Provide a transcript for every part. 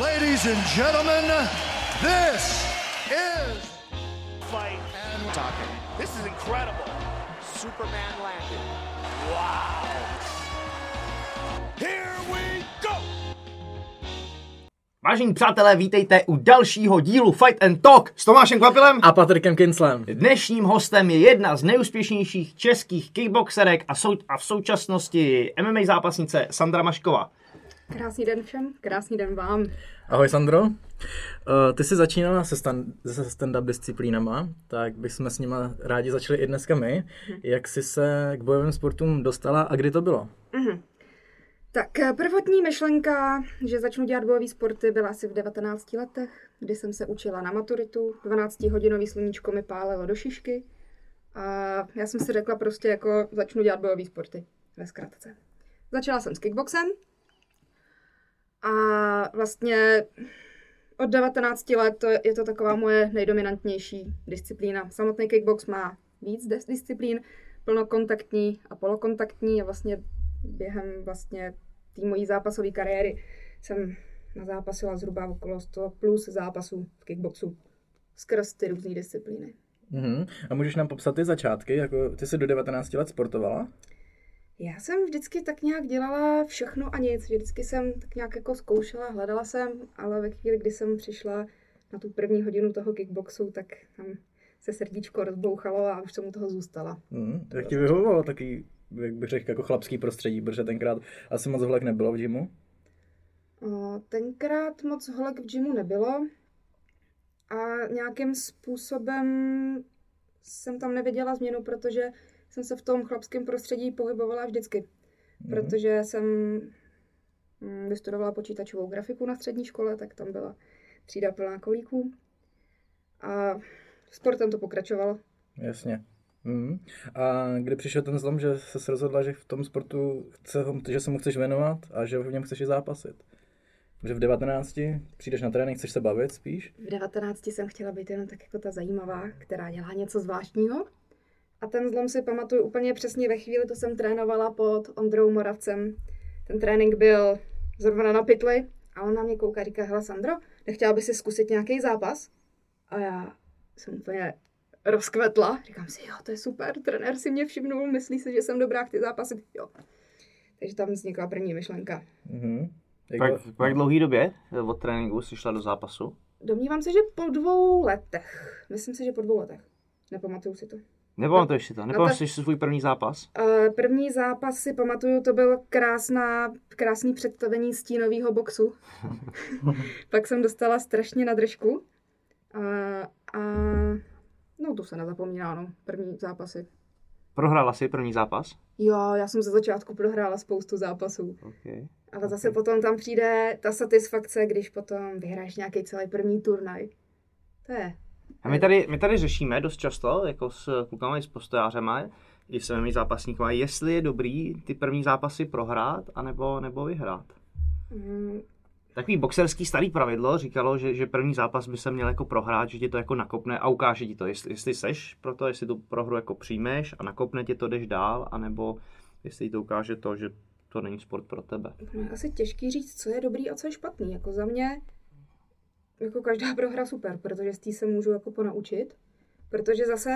Ladies and gentlemen, this is fight and talking. This is incredible. Superman landed. Wow. Here we go. Vážení přátelé, vítejte u dalšího dílu Fight and Talk s Tomášem Kvapilem. A Patrikem Kinslem. Dnešním hostem je jedna z nejúspěšnějších českých kickboxerek a, sou, a v současnosti MMA zápasnice Sandra Mašková. Krásný den všem, krásný den vám. Ahoj Sandro. Uh, ty jsi začínala se, stand, se stand-up disciplínama, tak bychom s nima rádi začali i dneska my. Jak jsi se k bojovým sportům dostala a kdy to bylo? Tak eh, prvotní myšlenka, že začnu dělat bojové sporty, byla asi v 19 letech, kdy jsem se učila na maturitu. 12-hodinový sluníčko mi pálilo do šišky. A já jsem si řekla prostě jako začnu dělat bojové sporty ve zkratce. Začala jsem s kickboxem a vlastně od 19 let to je, to taková moje nejdominantnější disciplína. Samotný kickbox má víc dis- disciplín, plnokontaktní a polokontaktní a vlastně během vlastně té mojí zápasové kariéry jsem nazápasila zhruba okolo 100 plus zápasů v kickboxu skrz ty různé disciplíny. Uh-huh. A můžeš nám popsat ty začátky? Jako ty jsi do 19 let sportovala? Já jsem vždycky tak nějak dělala všechno a nic. Vždycky jsem tak nějak jako zkoušela, hledala jsem, ale ve chvíli, kdy jsem přišla na tu první hodinu toho kickboxu, tak tam se srdíčko rozbouchalo a už jsem u toho zůstala. Uh-huh. Tak ti vyhovovalo taky, jak bych řekl, jako chlapský prostředí, protože tenkrát asi moc holek nebylo v gymu. O, tenkrát moc holek v gymu nebylo a nějakým způsobem jsem tam neviděla změnu, protože jsem se v tom chlapském prostředí pohybovala vždycky. Mhm. Protože jsem mm, vystudovala počítačovou grafiku na střední škole, tak tam byla třída plná kolíků. A sportem to pokračovalo. Jasně. Mm. A kdy přišel ten zlom, že se rozhodla, že v tom sportu chce, že se mu chceš věnovat a že v něm chceš i zápasit? Že v 19 přijdeš na trénink, chceš se bavit spíš? V 19 jsem chtěla být jenom tak jako ta zajímavá, která dělá něco zvláštního. A ten zlom si pamatuju úplně přesně ve chvíli, to jsem trénovala pod Ondrou Moravcem. Ten trénink byl zrovna na pytli a on na mě kouká a říká, hele Sandro, nechtěla by si zkusit nějaký zápas? A já jsem úplně rozkvetla. Říkám si, jo, to je super, trenér si mě všimnul, myslí si, že jsem dobrá, chci zápasit, jo. Takže tam vznikla první myšlenka. Mhm. Po jak, po jak dlouhý době od tréninku jsi šla do zápasu? Domnívám se, že po dvou letech. Myslím si, že po dvou letech. Nepamatuju si to. Nepamatuješ si to? Nepamatuješ si svůj první zápas? Uh, první zápas si pamatuju, to byl krásná, krásný představení stínového boxu. Pak jsem dostala strašně na držku. Uh, a no to se nezapomíná, no. První zápasy. Prohrála jsi první zápas? Jo, já jsem ze začátku prohrála spoustu zápasů. Okay. Ale zase potom tam přijde ta satisfakce, když potom vyhráš nějaký celý první turnaj. To je. A my tady, my tady řešíme dost často, jako s klukama i s postojářema, i s mými zápasníkama, jestli je dobrý ty první zápasy prohrát, anebo, nebo vyhrát. Mm, Takový boxerský starý pravidlo říkalo, že, že první zápas by se měl jako prohrát, že ti to jako nakopne a ukáže ti to, jestli, jestli seš pro to, jestli tu prohru jako přijmeš a nakopne tě to, jdeš dál, anebo jestli ti to ukáže to, že to není sport pro tebe. Je asi těžký říct, co je dobrý a co je špatný. Jako za mě, jako každá prohra super, protože z té se můžu jako ponaučit. Protože zase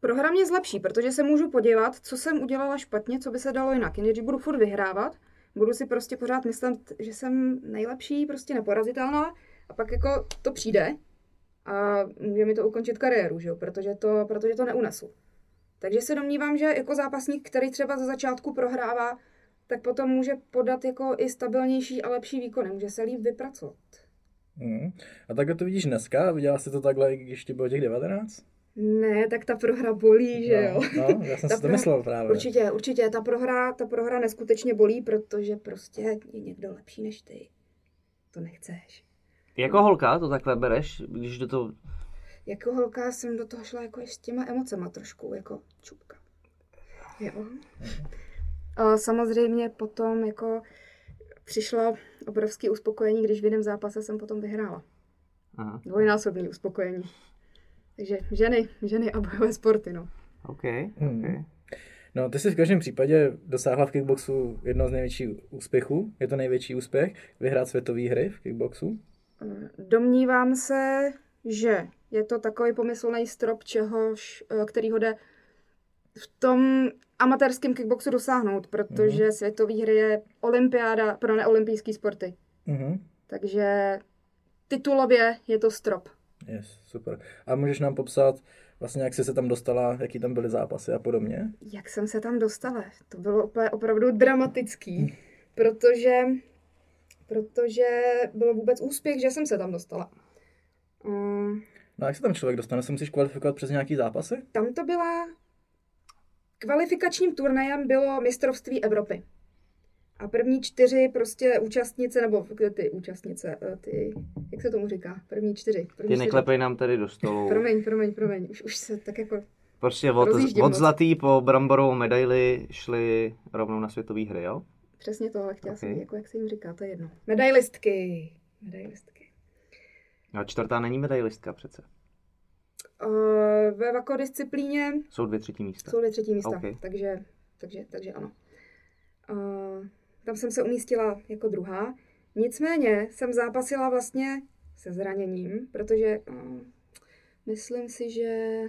prohra mě zlepší, protože se můžu podívat, co jsem udělala špatně, co by se dalo jinak. Jinak, když budu furt vyhrávat, budu si prostě pořád myslet, že jsem nejlepší, prostě neporazitelná a pak jako to přijde a může mi to ukončit kariéru, že jo? Protože, to, protože to neunesu. Takže se domnívám, že jako zápasník, který třeba za začátku prohrává, tak potom může podat jako i stabilnější a lepší výkony, může se líp vypracovat. Mm. A takhle to vidíš dneska? Viděla jsi to takhle, když ti bylo těch 19? Ne, tak ta prohra bolí, že no, jo. No, já jsem Ta si to myslel právě. Určitě, určitě, ta prohra, ta prohra neskutečně bolí, protože prostě je někdo lepší než ty. To nechceš. Jako holka to takhle bereš, když do toho... Jako holka jsem do toho šla jako s těma emocema trošku, jako čupka. Jo. A samozřejmě potom jako přišlo obrovské uspokojení, když v jiném zápase jsem potom vyhrála. Aha, Dvojnásobné uspokojení. Takže ženy, ženy a bojové sporty, no. OK, Hmm. OK. No, ty jsi v každém případě dosáhla v kickboxu jedno z největších úspěchů. Je to největší úspěch, vyhrát světové hry v kickboxu. Domnívám se, že je to takový pomyslný strop, čehož, eh, který ho jde v tom amatérském kickboxu dosáhnout, protože mm. světový hry je olympiáda pro neolympijské sporty. Mhm. Takže titulově je to strop. Yes, super. A můžeš nám popsat vlastně, jak jsi se tam dostala, jaký tam byly zápasy a podobně? Jak jsem se tam dostala? To bylo úplně opravdu dramatický, protože, protože bylo vůbec úspěch, že jsem se tam dostala. Um, No a jak se tam člověk dostane? Se musíš kvalifikovat přes nějaký zápasy? tam to byla... Kvalifikačním turnajem bylo mistrovství Evropy. A první čtyři prostě účastnice, nebo ty účastnice, eh, ty, jak se tomu říká? První čtyři. První Ty čtyři. neklepej nám tady do stolu. Promiň, promiň, promiň. Už, už se tak jako... Prostě od, od zlatý po bramborovou medaili šli rovnou na světové hry, jo? Přesně tohle chtěla Ok. jsem, jako jak se jim říká, to je jedno. Medailistky. Medailistky. A čtvrtá není medailistka přece. Uh, ve vako disciplíně Jsou dvě třetí místa. jsou dvě třetí místa, Ok. takže, takže, takže ano. Uh, tam jsem se umístila jako druhá. Nicméně jsem zápasila vlastně se zraněním, protože uh, myslím si, že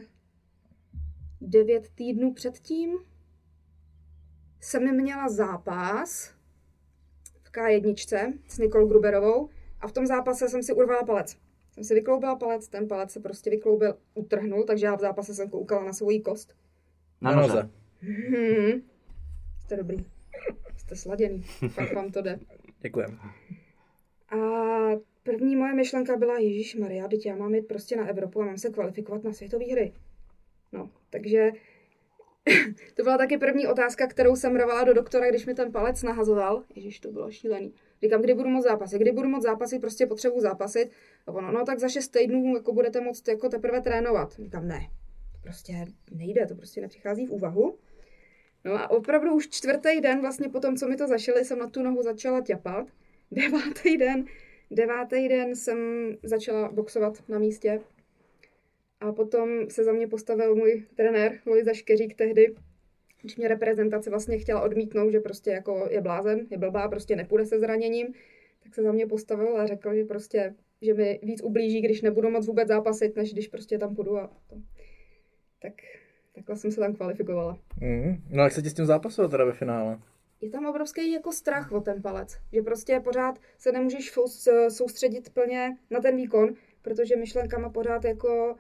devět týdnů předtím jsem měla zápas v K1 s Nikol Gruberovou a v tom zápase jsem si urvala palec. Jsem si vykloubila palec, ten palec se prostě vykloubil, utrhnul, takže já v zápase jsem koukala na svoji kost. Na noze. Hmm. Jste dobrý. Jste sladěný. Fakt vám to jde. Děkujem. A první moje myšlenka byla, Ježíš Maria, teď já mám jít prostě na Evropu a mám se kvalifikovat na světové hry. No, takže to byla taky první otázka, kterou jsem rovala do doktora, když mi ten palec nahazoval. Ježíš, to bylo šílený. Říkám, kdy budu moc zápasit, kdy budu moc zápasit, prostě potřebuji zápasit. A ono, no tak za šest týdnů jako budete moct jako teprve trénovat. Říkám, ne, to prostě nejde, to prostě nepřichází v úvahu. No a opravdu už čtvrtý den, vlastně po tom, co mi to zašili, jsem na tu nohu začala ťapat. Devátý den, devátý den jsem začala boxovat na místě. A potom se za mě postavil můj trenér Lojza Škeřík tehdy, když mě reprezentace vlastně chtěla odmítnout, že prostě jako je blázen, je blbá, prostě nepůjde se zraněním, tak se za mě postavil a řekl, že prostě, že mi víc ublíží, když nebudu moc vůbec zápasit, než když prostě tam půjdu a to. Tak takhle jsem se tam kvalifikovala. Mm. No a jak se ti s tím zápasilo teda ve finále? je tam obrovský jako strach o ten palec, že prostě pořád se nemůžeš soustředit plně na ten výkon, protože myšlenkama pořád jako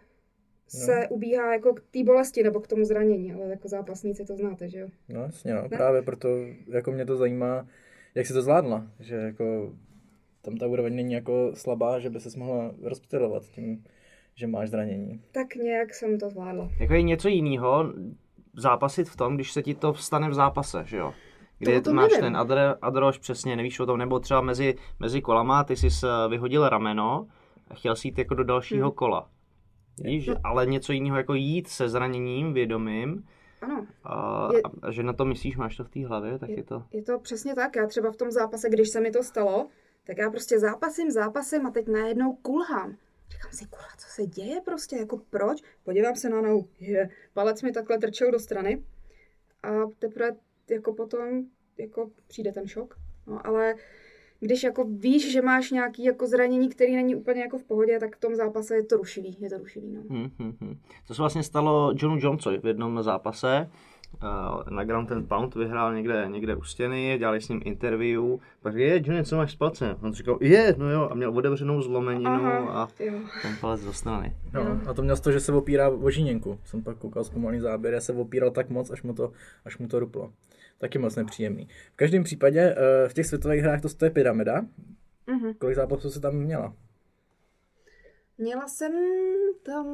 se No. ubíhá jako k té bolesti nebo k tomu zranění, ale jako zápasníci to znáte, že jo? No jasně, no. Ne. právě proto jako mě to zajímá, jak jsi to zvládla, že jako tam ta úroveň není jako slabá, že by se mohla rozptylovat tím, že máš zranění. Tak nějak jsem to zvládla. Jako je něco jiného zápasit v tom, když se ti to vstane v zápase, že jo? To Kdy o tom máš nevím. ten adre, adroš, přesně nevíš o tom, nebo třeba mezi, mezi kolama ty jsi vyhodil rameno a chtěl si jít jako do dalšího Hmm. kola. Víš, ale něco jiného jako jít se zraněním vědomým Ano, a, Je- a že na to myslíš, máš to v té hlavě, tak je to... je to přesně tak. Já třeba v tom zápase, když se mi to stalo, tak já prostě zápasím, zápasím a teď najednou kulhám. Říkám si, kurva, co se děje prostě, jako proč? Podívám se na nohu, je, palec mi takhle trčel do strany a teprve jako potom jako přijde ten šok. No, ale když jako víš, že máš nějaký jako zranění, který není úplně jako v pohodě, tak v tom zápase je to rušivý, je to rušivý, no. Hmm, hmm, hmm. To se vlastně stalo Johnu Jonesovi v jednom zápase. Uh, na Ground and Pound vyhrál někde, někde u stěny, dělali s ním interview. Pak říkal, je, Johnny, co máš s palcem? On říkal, je, no jo, a měl otevřenou zlomeninu Aha, a jo. ten palec do strany. No, a to měl z toho, že se opírá o žíněnku. Jsem pak koukal zkumaný záběr, já se opíral tak moc, až mu to, až mu to ruplo. Taky moc nepříjemný. V každém případě eh, v těch světových hrách to stojí pyramida. Mhm. Kolik zápasů se tam měla? Měla jsem tam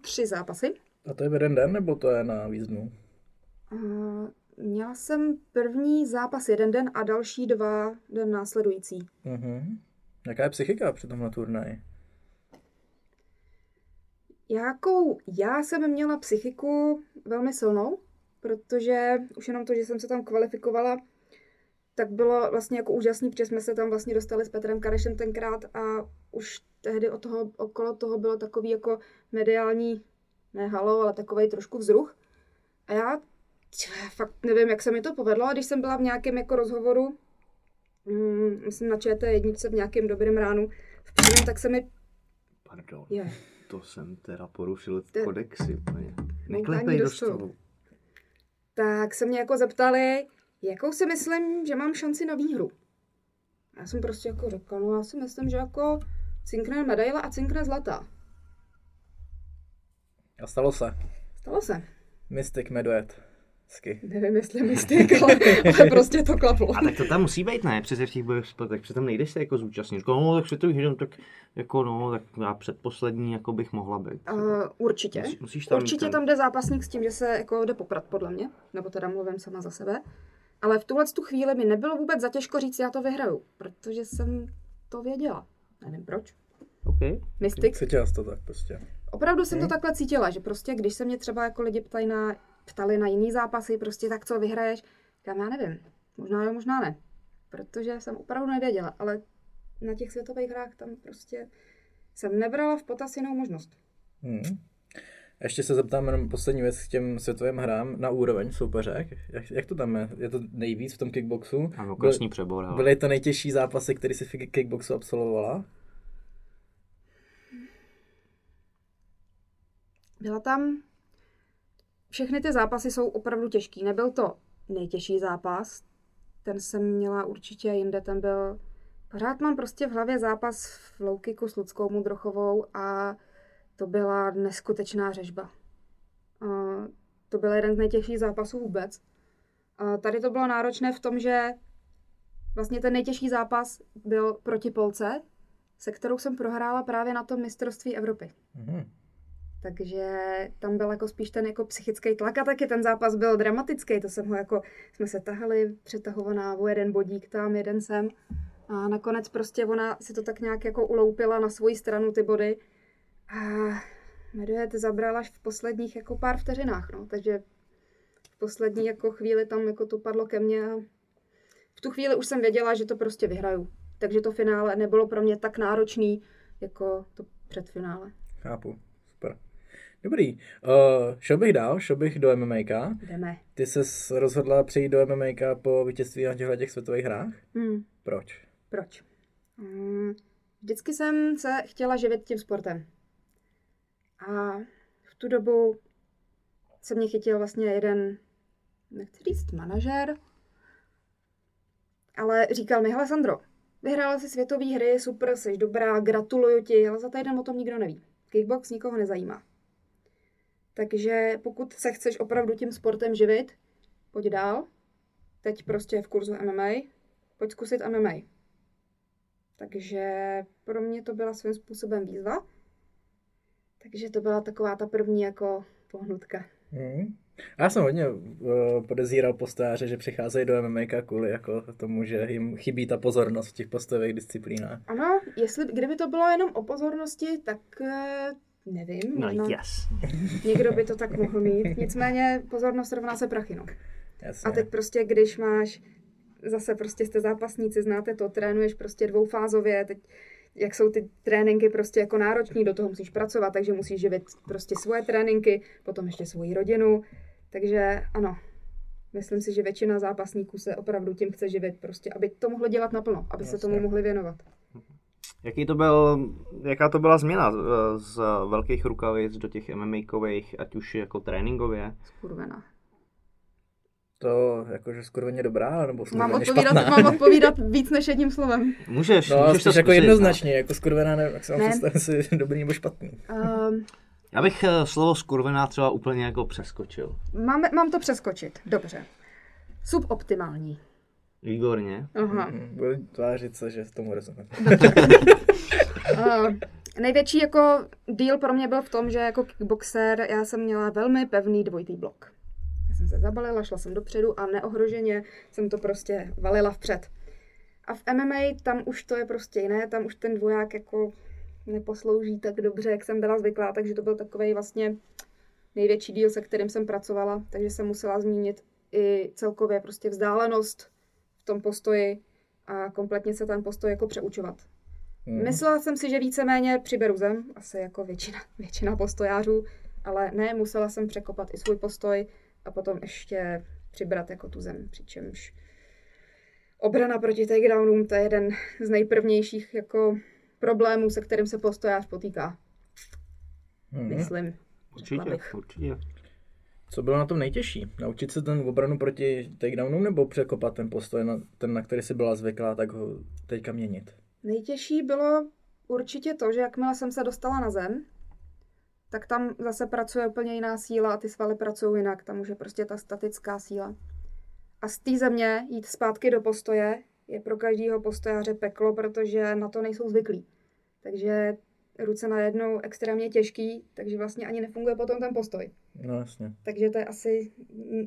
tři zápasy. A to je v jeden den, nebo to je na víc dnů? Uh, měla jsem první zápas jeden den a další dva den následující. Mhm. Jaká je psychika při tomhle turnaji? Jakou já jsem měla psychiku velmi silnou, protože už jenom to, že jsem se tam kvalifikovala, tak bylo vlastně jako úžasný, protože jsme se tam vlastně dostali s Petrem Karešem tenkrát a už tehdy od toho, okolo toho bylo takový jako mediální, ne halo, ale takový trošku vzruch. A já Tě, fakt nevím, jak se mi to povedlo, a když jsem byla v nějakém jako rozhovoru, mm, myslím na ČT jedničce v nějakém dobrém ránu, v přímém, tak se mi... Pardon. Je. To jsem teda porušil To- kodexy Neklepej do stolu. Tak se mě jako zeptali, jakou si myslím, že mám šanci na výhru. A já jsem prostě jako řekla, no já si myslím, že jako cinkne medaile a cinkne zlata. A stalo se. Stalo se. Mystic Medved. Hezky. Nevím, jestli mystik, ale, ale prostě to klaplo. A tak to tam musí být, ne? Přece v těch bojových sportech, přece tam nejdeš se jako zúčastnit. Říkal, no, tak světový hřišť, tak jako no, tak já předposlední jako bych mohla být. Uh, určitě. Musí- musíš tam určitě ten- tam jde zápasník s tím, že se jako jde poprat, podle mě. Nebo teda mluvím sama za sebe. Ale v tuhle tu chvíli mi nebylo vůbec za těžko říct, já to vyhraju. Protože jsem to věděla. Nevím proč. OK. Mystik. Cítila jsi to tak prostě. Opravdu jsem to takhle cítila, že prostě, když se mě třeba jako lidi ptají na, ptali na jiný zápasy, prostě tak co vyhraješ, říkám, já nevím. Možná jo, možná ne. Protože jsem opravdu nevěděla, ale na těch světových hrách tam prostě jsem nebrala v potaz jinou možnost. Hmm. Ještě se zeptám jenom poslední věc k těm světovým hrám na úroveň soupeřek. Jak, jak to tam je? Je to nejvíc v tom kickboxu? Ano, krásný přebor, hele. Byly to nejtěžší zápasy, které si v kickboxu absolvovala? Byla tam... Všechny ty zápasy jsou opravdu těžký. Nebyl to nejtěžší zápas, ten jsem měla určitě jinde, ten byl... Pořád mám prostě v hlavě zápas v low kicku s Ludskou Mudrochovou a to byla neskutečná řežba. A to byl jeden z nejtěžších zápasů vůbec. A tady to bylo náročné v tom, že vlastně ten nejtěžší zápas byl proti Polce, se kterou jsem prohrála právě na tom mistrovství Evropy. Mhm. Takže tam byl jako spíš ten jako psychický tlak a taky ten zápas byl dramatický, to jsem ho jako, jsme se tahali přetahovaná o jeden bodík tam, jeden sem a nakonec prostě ona si to tak nějak jako uloupila na svoji stranu ty body a Medvěd zabral až v posledních jako pár vteřinách, no, takže v poslední jako chvíli tam jako to padlo ke mně a v tu chvíli už jsem věděla, že to prostě vyhraju. Takže to finále nebylo pro mě tak náročný, jako to předfinále. Chápu. Dobrý. Uh, šel bych dál, šel bych do MMA. Jdeme. Ty se rozhodla přejít do MMA po vítězství na těchto těch světových hrách? Hmm. Proč? Proč? Mm, Vždycky jsem se chtěla živit tím sportem. A v tu dobu se mě chytil vlastně jeden, nechci říct manažer, ale říkal mi, hele Sandro, vyhrála si světové hry, super, jsi dobrá, gratuluju ti, ale za týden o tom nikdo neví. Kickbox nikoho nezajímá. Takže pokud se chceš opravdu tím sportem živit, pojď dál. Teď prostě je v kurzu MMA, pojď zkusit MMA. Takže pro mě to byla svým způsobem výzva. Takže to byla taková ta první jako pohnutka. Hmm. Já jsem hodně uh, podezíral postáře, že přicházejí do MMA kvůli jako tomu, že jim chybí ta pozornost v těch postojových disciplínách. Ano, jestli, kdyby to bylo jenom o pozornosti, tak eh, nevím. No možná yes. Někdo by to tak mohl mít. Nicméně pozornost rovná se prachy, no. Jasně. A teď prostě, když máš, zase prostě jste zápasníci, znáte to, trénuješ prostě dvoufázově, teď jak jsou ty tréninky prostě jako náročný, do toho musíš pracovat, takže musíš živit prostě svoje tréninky, potom ještě svoji rodinu, takže ano, myslím si, že většina zápasníků se opravdu tím chce živit, prostě, aby to mohlo dělat naplno, aby se Jasně. tomu mohli věnovat. Jaký to byl, jaká to byla změna z, z velkých rukavic do těch MMA-kových, ať už jako tréninkově? Skurvená. To jakože skurveně dobrá, nebo Mám skurveně odpovídat, špatná? mám odpovídat víc než jedním slovem. Můžeš, No, můžeš to jako no. jednoznačně, jako skurvená, ne, jak se mám Ne. představit si dobrý nebo špatný. Um, Já bych eh, slovo skurvená třeba úplně jako přeskočil. mám, mám to přeskočit, dobře. Suboptimální. Výborně. Aha. Hmm, Budu tvářit se, že tomu rozumím. Uh, největší jako deal pro mě byl v tom, že jako kickboxer já jsem měla velmi pevný dvojitý blok. Já jsem se zabalila, šla jsem dopředu a neohroženě jsem to prostě valila vpřed. A v MMA tam už to je prostě jiné, tam už ten dvoják jako neposlouží tak dobře, jak jsem byla zvyklá, takže to byl takový vlastně největší díl, se kterým jsem pracovala, takže jsem musela zmínit i celkově prostě vzdálenost tom postoji a kompletně se ten postoj jako přeučovat. Hmm. Myslela jsem si, že víceméně přiberu zem, asi jako většina, většina postojářů, ale ne, musela jsem překopat i svůj postoj a potom ještě přibrat jako tu zem, přičemž obrana proti takedownům to je jeden z nejprvnějších jako problémů, se kterým se postojář potýká. Mhm. Myslím. Určitě, určitě. Co bylo na tom nejtěžší? Naučit se ten obranu proti takedownům nebo překopat ten postoj, na, ten, na který si byla zvyklá, tak ho teďka měnit? Nejtěžší bylo určitě to, že jakmile jsem se dostala na zem, tak tam zase pracuje úplně jiná síla a ty svaly pracují jinak. Tam už je prostě ta statická síla. A z té země jít zpátky do postoje je pro každého postojáře peklo, protože na to nejsou zvyklí. Takže ruce najednou extrémně těžký, takže vlastně ani nefunguje potom ten postoj. No jasně. Takže to je asi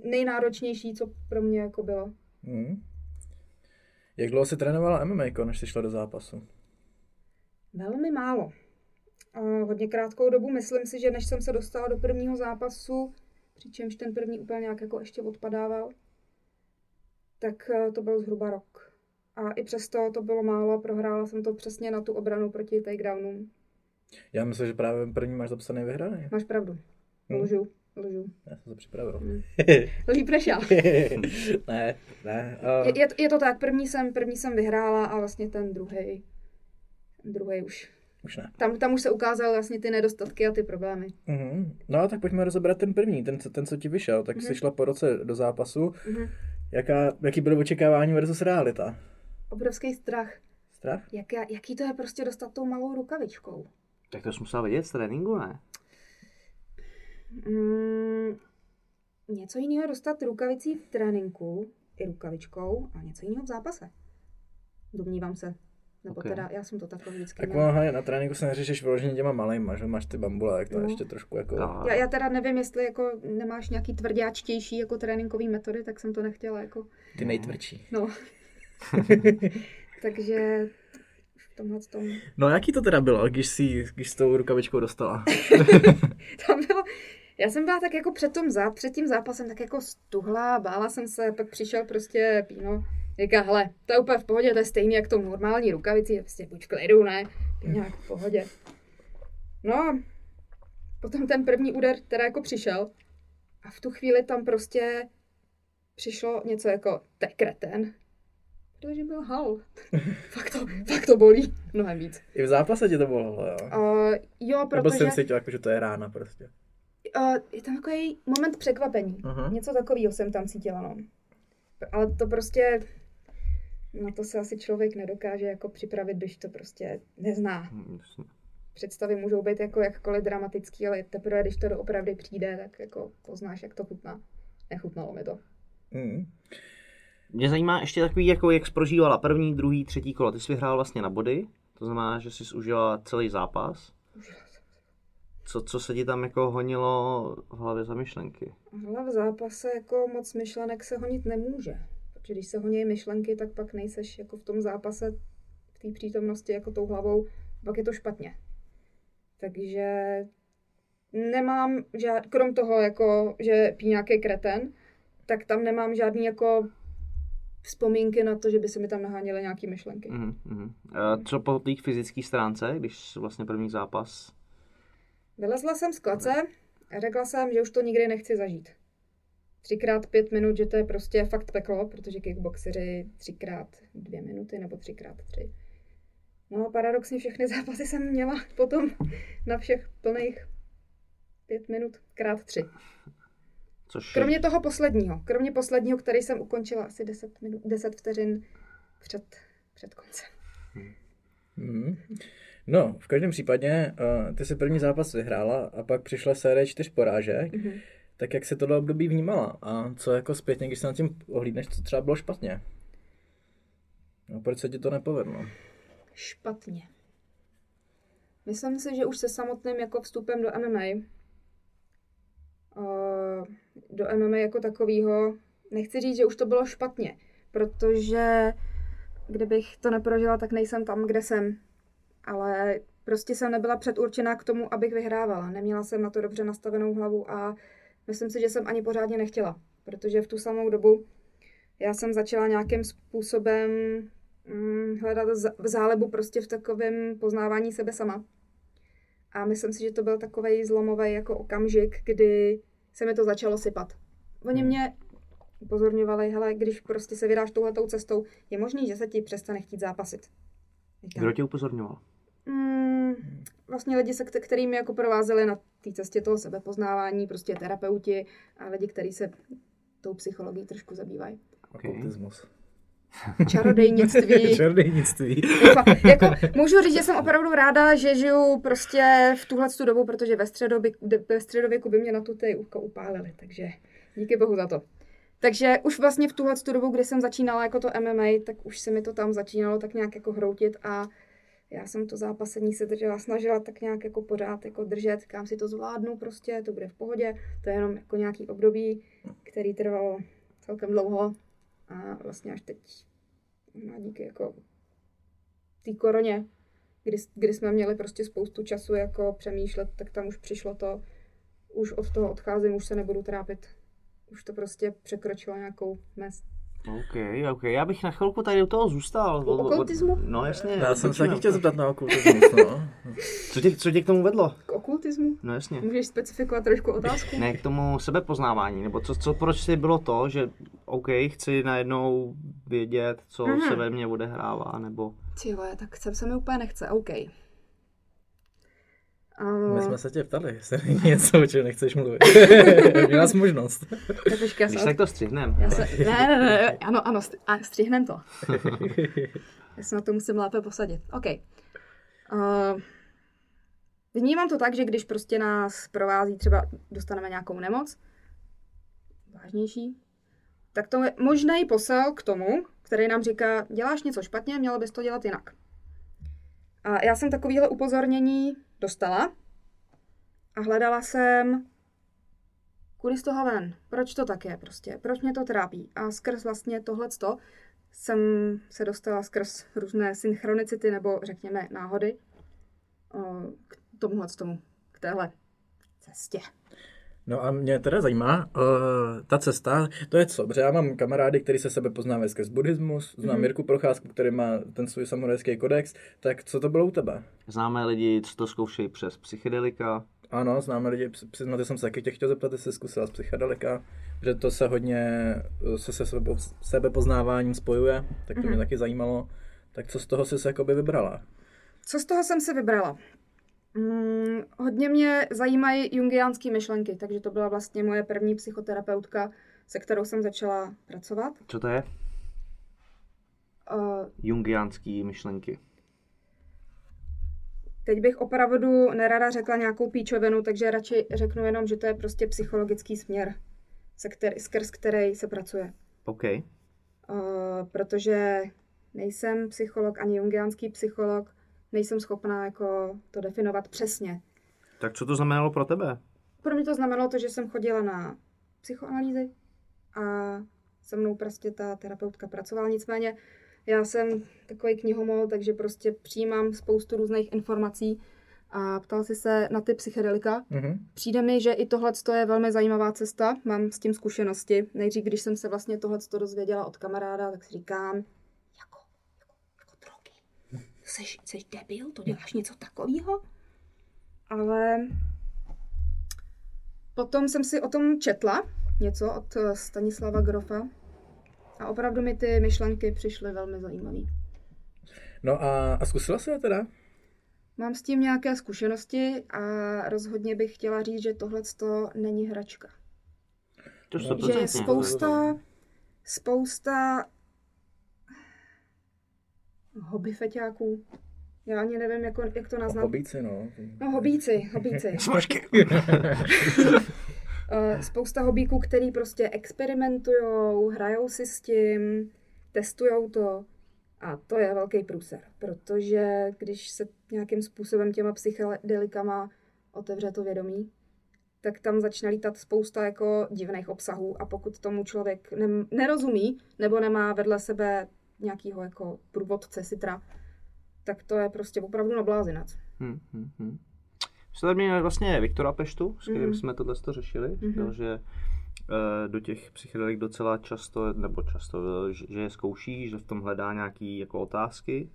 nejnáročnější, co pro mě jako bylo. Mhm. Jak dlouho jsi trénovala MMA, než jsi šla do zápasu? Velmi málo. A hodně krátkou dobu, myslím si, že než jsem se dostala do prvního zápasu, přičemž ten první úplně nějak jako ještě odpadával, tak eh, to byl zhruba rok. A i přesto to bylo málo, prohrála jsem to přesně na tu obranu proti takedownům. Já myslím, že právě první máš zapsaný vyhraný. Máš pravdu. Hmm. Lžu, lžu. Já jsem to připravil. Hmm. Líp než já. ne, ne. Uh, Je, je, je, to tak, první jsem, první jsem vyhrála a vlastně ten druhý, druhý už. už ne. Tam, tam už se ukázaly vlastně ty nedostatky a ty problémy. Mhm. No tak pojďme rozebrat ten první, ten, co- ten co ti vyšel. Tak jsi šla po roce do zápasu. Mhm. Jaká, jaký byly očekávání versus realita? Obrovský strach. Strach? Jak, jaký to je prostě dostat tou malou rukavičkou? Tak to jsi musela vidět z tréninku, ne? Mm, něco jiného je dostat rukavicí v tréninku i rukavičkou a něco jiného v zápase. Domnívám se. Nebo Ok. teda, já jsem to takhle vždycky Tak měla. aha, na tréninku se neřešíš vyloženě těma malejma, že máš ty bambule, jak to No. ještě trošku jako... No. Já, já teda nevím, jestli jako nemáš nějaký tvrdáčtější jako tréninkový metody, tak jsem to nechtěla jako, Ty nejtvrdší. no. Takže tomhle tom, No jaký to teda bylo, když jsi, když jsi tou rukavičkou dostala? tam bylo, já jsem byla tak jako před, tom, před tím zápasem tak jako stuhlá, bála jsem se, pak přišel prostě Píno, říká, hele, to je úplně v pohodě, to je stejný jak tou normální rukavici, je prostě buď v klidu, ne, nějak v pohodě. No a potom ten první úder teda jako přišel a v tu chvíli tam prostě přišlo něco jako, to je kreten, protože byl hal. fakt, to, fakt to bolí mnohem víc. I v zápase tě to bolelo, jo? Uh, jo, Nebo protože... jsem cítil, jako, že to je rána prostě. Uh, je tam takový moment překvapení. Aha. Něco takového jsem tam cítila, no. Ale to prostě, na to se asi člověk nedokáže jako připravit, když to prostě nezná. Hm, jasně. Představy můžou být jako jakkoliv dramatický, ale teprve, když to doopravdy přijde, tak jako poznáš, jak to chutná. Nechutnalo mi to. Mm. Mě zajímá ještě takový, jako jak prožívala první, druhý, třetí kolo. Ty jsi vyhrál vlastně na body, to znamená, že jsi užila celý zápas. Co, co se ti tam jako honilo v hlavě za myšlenky? Ale v zápase jako moc myšlenek se honit nemůže. Protože když se honí myšlenky, tak pak nejseš jako v tom zápase v té přítomnosti jako tou hlavou, pak je to špatně. Takže nemám žád, krom toho, jako, že pí nějaký kreten, tak tam nemám žádný jako vzpomínky na to, že by se mi tam naháněly nějaký myšlenky. Mhm, mhm. A co po té fyzické stránce, když vlastně první zápas? Vylezla jsem z klace a řekla jsem, že už to nikdy nechci zažít. Třikrát pět minut, že to je prostě fakt peklo, protože kickboxeři třikrát dvě minuty nebo třikrát tři. No a paradoxně všechny zápasy jsem měla potom na všech plných pět minut krát tři. Což Kromě toho posledního, kromě posledního, který jsem ukončila asi 10, minut, 10 vteřin před, před koncem. Mm. No, v každém případě, uh, ty si první zápas vyhrála a pak přišla série čtyř porážek. Mhm. Tak jak se tohle období vnímala? A co jako zpětně, když se nad tím ohlídneš, co třeba bylo špatně? No, proč se ti to nepovedlo? špatně. Myslím si, že už se samotným jako vstupem do MMA, eh, do MMA jako takového, nechci říct, že už to bylo špatně, protože kdybych to neprožila, tak nejsem tam, kde jsem. Ale prostě jsem nebyla předurčená k tomu, abych vyhrávala. Neměla jsem na to dobře nastavenou hlavu a myslím si, že jsem ani pořádně nechtěla, protože v tu samou dobu já jsem začala nějakým způsobem mm, hledat v zálebu prostě v takovém poznávání sebe sama. A myslím si, že to byl takový zlomový jako okamžik, kdy se mi to začalo sypat. Oni mě upozorňovali, hele, když prostě se vydáš touhletou cestou, je možný, že se ti přestane chtít zápasit. Říkám, Kdo tě upozorňoval? Mm, vlastně lidi, se, kte- kterými jako provázeli na té cestě toho sebepoznávání, prostě terapeuti a lidi, kteří se tou psychologií trošku zabývají. Okultismus. Čarodejnictví. Čarodejnictví. Jako- jako, můžu říct, že jsem opravdu ráda, že žiju prostě v tuhle tu dobu, protože ve, středoby, ve středověku by mě na tu ucho upálili, takže díky bohu za to. Takže už vlastně v tuhle tu dobu, kdy jsem začínala jako to MMA, tak už se mi to tam začínalo tak nějak jako hroutit a já jsem to zápasení se držela, snažila tak nějak jako pořád jako držet, kam si to zvládnu prostě, to bude v pohodě, to je jenom jako nějaký období, který trvalo celkem dlouho a vlastně až teď možná díky jako té koroně, kdy, kdy jsme měli prostě spoustu času jako přemýšlet, tak tam už přišlo to, už od toho odcházím, už se nebudu trápit. Už to prostě překročilo nějakou mez. OK, OK. Já bych na chvilku tady u toho zůstal. U okultismu? No jasně. Já jsem se taky chtěl zeptat na okultismus, no. Co tě, co tě k tomu vedlo? K okultismu? No jasně. Můžeš specifikovat trošku otázku? Ne, k tomu sebepoznávání, nebo co, co proč si bylo to, že OK, chci najednou vědět, co Mhm. se ve mně odehrává, nebo... Ty tak sem se mi úplně nechce, OK. My Uh, jsme se tě ptali, jestli není něco, o čem nechceš mluvit. Měla jsi možnost. tak počkej, já Když se, tak to střihnem. já se, ne, ne, ne, ano, ano, střihnem to. Já se na to musím lépe posadit. OK. Uh, vnímám to tak, že když prostě nás provází, třeba dostaneme nějakou nemoc, vážnější, tak to je možný posel k tomu, který nám říká, děláš něco špatně, měla bys to dělat jinak. A já jsem takovýhle upozornění dostala a hledala jsem, kudy z toho ven, proč to tak je prostě, proč mě to trápí. A skrz vlastně tohleto jsem se dostala skrz různé synchronicity nebo řekněme náhody k tomuhle tomu, k téhle cestě. No a mě teda zajímá, uh, ta cesta, to je co? Protože já mám kamarády, kteří se sebe poznávají skrz buddhismus, znám Mhm. mm-hmm. Mirku Procházku, který má ten svůj samurajský kodex, tak co to bylo u tebe? Známe lidi, co to zkoušejí přes psychedelika. Ano, známe lidi, přiznat, že jsem se taky tě chtěl zeptat, jestli jsi zkusila z psychedelika, že to se hodně uh, se, se sebe, sebepoznáváním spojuje, tak to mm-hmm. mě taky zajímalo. Tak co z toho jsi se jakoby vybrala? Co z toho jsem si vybrala? Hmm, hodně mě zajímají jungiánské myšlenky, takže to byla vlastně moje první psychoterapeutka, se kterou jsem začala pracovat. Co to je? Uh, Jungiánský myšlenky. teď bych opravdu nerada řekla nějakou píčovinu, takže radši řeknu jenom, že to je prostě psychologický směr, se který, skrz který se pracuje. OK. Uh, protože nejsem psycholog ani jungiánský psycholog, nejsem schopná jako to definovat přesně. Tak co to znamenalo pro tebe? Pro mě to znamenalo to, že jsem chodila na psychoanalýzy a se mnou prostě ta terapeutka pracovala. Nicméně já jsem takový knihomol, takže prostě přijímám spoustu různých informací a ptal si se na ty psychedelika. Mm-hmm. Přijde mi, že i tohle je velmi zajímavá cesta, mám s tím zkušenosti. Nejdřív, když jsem se vlastně tohle dozvěděla od kamaráda, tak si říkám, Jsi, jsi debil, to děláš něco takového? Ale potom jsem si o tom četla něco od eh, Stanislava Grofa a opravdu mi ty myšlenky přišly velmi zajímavé. No a, a zkusila jsi je teda? Mám s tím nějaké zkušenosti a rozhodně bych chtěla říct, že tohle není hračka. To No, že je spousta, spousta hobby feťáků. Já ani nevím, jako, jak to nazvat. Hobíci, no. No, hobíci, hobíci. Smažky. Uh, spousta hobíků, který prostě experimentujou, hrajou si s tím, testujou to. A to je velký průser, protože když se nějakým způsobem těma psychedelikama otevře to vědomí, tak tam začne lítat spousta jako divných obsahů a pokud tomu člověk ne- nerozumí nebo nemá vedle sebe nějakýho jako průvodce sitra, tak to je prostě opravdu na blázinec. Hmm, hmm, hmm. Jsme tady měli vlastně Viktora Peštu, s kterým Mhm. jsme tohle to řešili. Říkal, Mhm. že eh, do těch psychedelik docela často, nebo často, eh, že je zkouší, že v tom hledá nějaký jako otázky.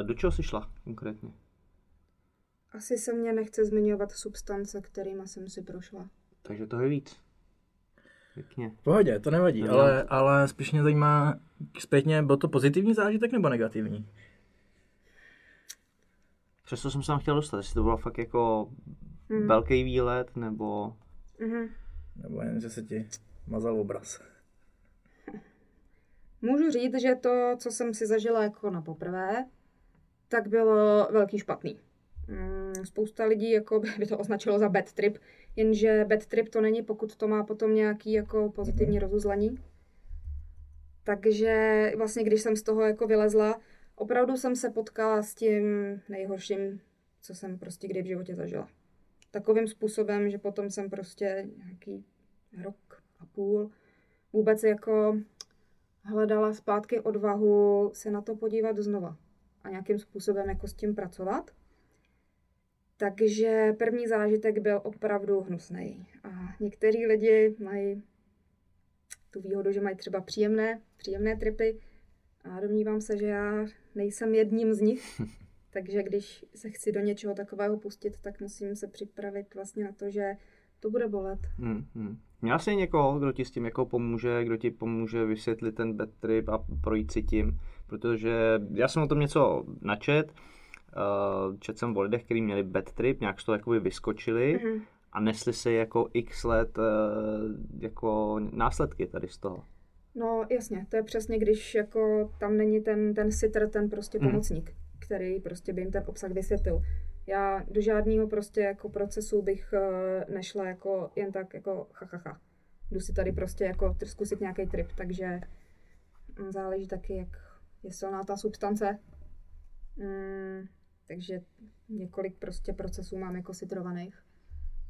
Eh, Do čeho jsi šla konkrétně? Asi se mě nechce zmiňovat substance, kterýma jsem si prošla. Takže to je víc. Pěkně. V pohodě, to nevadí, No. ale, ale spíš mě zajímá zpětně, byl to pozitivní zážitek nebo negativní? Přesto jsem se tam chtěl dostat, jestli to bylo fakt jako velký výlet, nebo... Mhm. Nebo jen, že se ti mazal obraz? Můžu říct, že to, co jsem si zažila jako na poprvé, tak bylo velký špatný. Mm, Spousta lidí jako by to označilo za bad trip, jenže bad trip to není, pokud to má potom nějaký jako pozitivní rozuzlení. Takže vlastně, když jsem z toho jako vylezla, opravdu jsem se potkala s tím nejhorším, co jsem prostě kdy v životě zažila. Takovým způsobem, že potom jsem prostě nějaký rok a půl vůbec jako hledala zpátky odvahu se na to podívat znova a nějakým způsobem jako s tím pracovat. Takže první zážitek byl opravdu hnusný. A někteří lidi mají tu výhodu, že mají třeba příjemné, příjemné tripy a domnívám se, že já nejsem jedním z nich. Takže když se chci do něčeho takového pustit, tak musím se připravit vlastně na to, že to bude bolet. Hmm, hmm. Měla jsi někoho, kdo ti s tím jako pomůže, kdo ti pomůže vysvětlit ten bad trip a projít si tím? Protože já jsem o tom něco načet, uh, čet jsem o lidech, kteří měli bad trip, nějak z toho jakoby vyskočili Mhm. a nesli si jako x let uh, jako následky tady z toho. No jasně, to je přesně, když jako tam není ten, ten sitter, ten prostě Mhm. pomocník, který prostě by jim ten obsah vysvětlil. Já do žádného prostě jako procesu bych eh, nešla jako jen tak jako ha, ha, ha. Jdu si tady prostě jako zkusit nějaký trip, takže mm, záleží taky, jak je silná ta substance. Mm, takže několik prostě procesů mám jako sitrovaných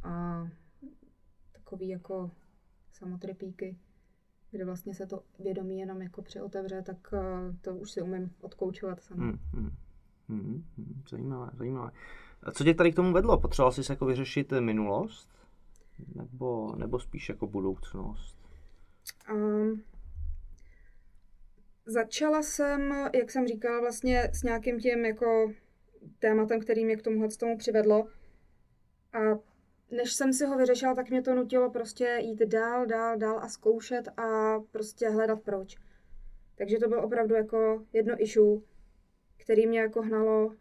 a takový jako samotripíky kde vlastně se to vědomí jenom jako přeotevře, tak eh, to už si umím odkoučovat sama. Hmm, hmm. Hmm, hmm, zajímavé, zajímavé. A co tě tady k tomu vedlo? Potřeboval jsi jako vyřešit minulost? Nebo, nebo spíš jako budoucnost? Um, začala jsem, jak jsem říkala, vlastně s nějakým tím jako tématem, který mě k tomuhle tomu přivedlo. A než jsem si ho vyřešila, tak mě to nutilo prostě jít dál, dál, dál a zkoušet a prostě hledat proč. Takže to bylo opravdu jako jedno issue, který mě jako hnalo,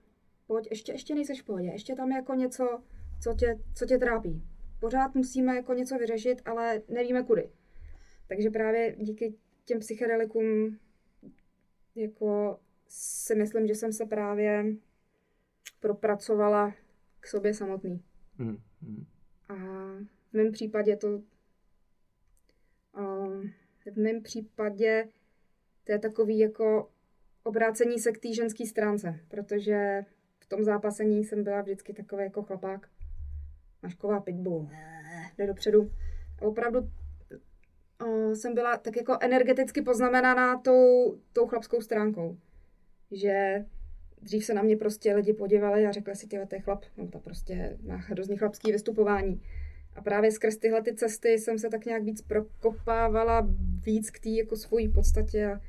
pojď, ještě, ještě nejseš v pohodě, ještě tam je jako něco, co tě, co tě trápí. Pořád musíme jako něco vyřešit, ale nevíme kudy. Takže právě díky těm psychedelikům jako si myslím, že jsem se právě propracovala k sobě samotný. Hmm, hmm. A v mém případě to um, v mém případě to je takový jako obrácení se k té ženské stránce, protože v tom zápasení jsem byla vždycky takový jako chlapák. Mašková pitbull. Jde dopředu. A opravdu uh, jsem byla tak jako energeticky poznamenaná tou, tou chlapskou stránkou. Že dřív se na mě prostě lidi podívali a řekli si, tyhle, to je chlap, no to prostě má hrozně chlapský vystupování. A právě skrz tyhle ty cesty jsem se tak nějak víc prokopávala víc k té jako svojí podstatě a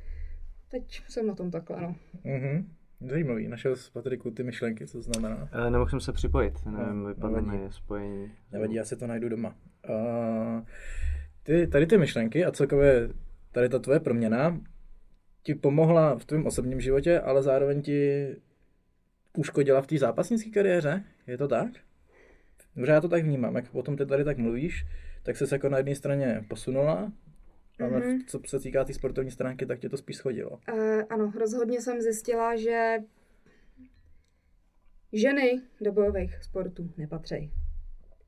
teď jsem na tom takhle, no. Mhm. Zajímavý, našel z Patriku ty myšlenky, co znamená. E, nemohl jsem se připojit, nevím, No, vypadlo nevadí. mi spojení. Nevadí, já si to najdu doma. Uh, ty, tady ty myšlenky a celkově tady ta tvoje proměna ti pomohla v tvém osobním životě, ale zároveň ti uškodila v té zápasnické kariéře? Je to tak? Dobře, já to tak vnímám, jak potom ty tady tak mluvíš, tak se jako na jedné straně posunula, ale Mhm. co se týká té sportovní stránky, tak tě to spíš schodilo. Uh, ano, rozhodně jsem zjistila, že ženy do bojových sportů nepatří.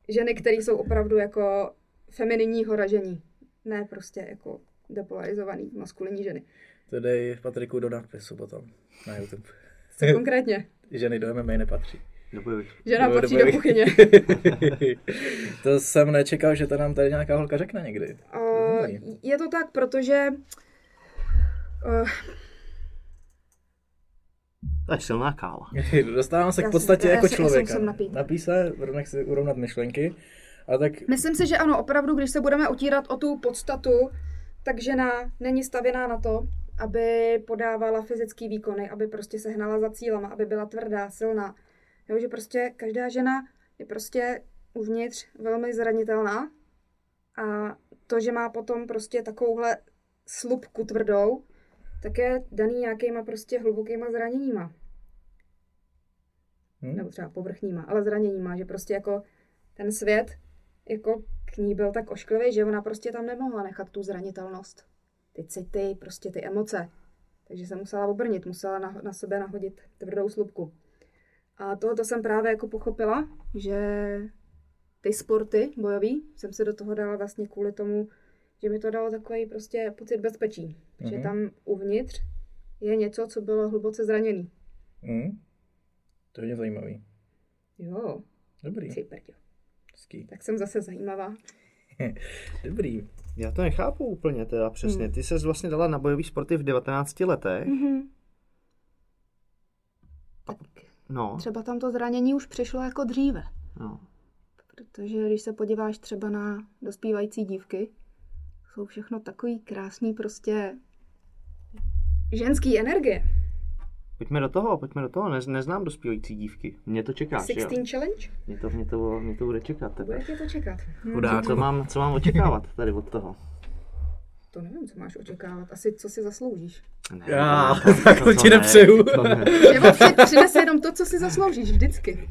Ženy, které jsou opravdu jako femininního ražení, ne prostě jako depolarizovaný maskulinní ženy. To dej Patriku do nadpisu potom na YouTube. Co konkrétně? Ženy do MMA nepatří. Žena patří do kuchyně. to jsem nečekal, že to nám tady nějaká holka řekne někdy. Uh, je to tak, protože uh, To je silná káva. Dostávám se Já k podstatě jsem- já jako jsem- já jsem člověka. sem napít. Napí se, rovnak si urovnat myšlenky. A tak myslím si, že ano, opravdu, když se budeme utírat o tu podstatu, tak žena není stavěná na to, aby podávala fyzické výkony, aby prostě se hnala za cílama, aby byla tvrdá, silná. Jo, že prostě každá žena je prostě uvnitř velmi zranitelná a to, že má potom prostě takovouhle slupku tvrdou, tak je daný nějakýma prostě hlubokýma zraněníma. Hm? Nebo třeba povrchníma, ale zraněníma, že prostě jako ten svět jako k ní byl tak ošklivý, že ona prostě tam nemohla nechat tu zranitelnost. Ty city, prostě ty emoce. Takže se musela obrnit, musela na, na sebe nahodit tvrdou slupku. A tohoto jsem právě jako pochopila, že ty sporty bojový jsem se do toho dala vlastně kvůli tomu, že mi to dalo takový prostě pocit bezpečí. Že Mhm. tam uvnitř je něco, co bylo hluboce zraněný. Hm? To je zajímavý. Jo, Dobrý. Hezký. Tak jsem zase zajímavá. Dobrý. Já to nechápu úplně teda přesně. Hmm. Ty ses vlastně dala na bojový sporty v 19 letech. Mhm. Tak No, třeba tam to zranění už přišlo jako dříve. no. Protože když se podíváš třeba na dospívající dívky, jsou všechno takový krásný prostě ženský energie. Pojďme do toho, pojďme do toho. Nez, neznám dospívající dívky. Mě to čeká, že jo? 16 challenge? Mě to, mě to, mě to bude čekat. Bude Tebe. tě to čekat. Hm, Chudák. Co mám, co mám očekávat tady od toho? To nevím, co máš očekávat. Asi co si zasloužíš. Ne, Já, to- tak to ti ne, nepřeju. To ne. Nebo při- přines jenom to, co si zasloužíš, vždycky.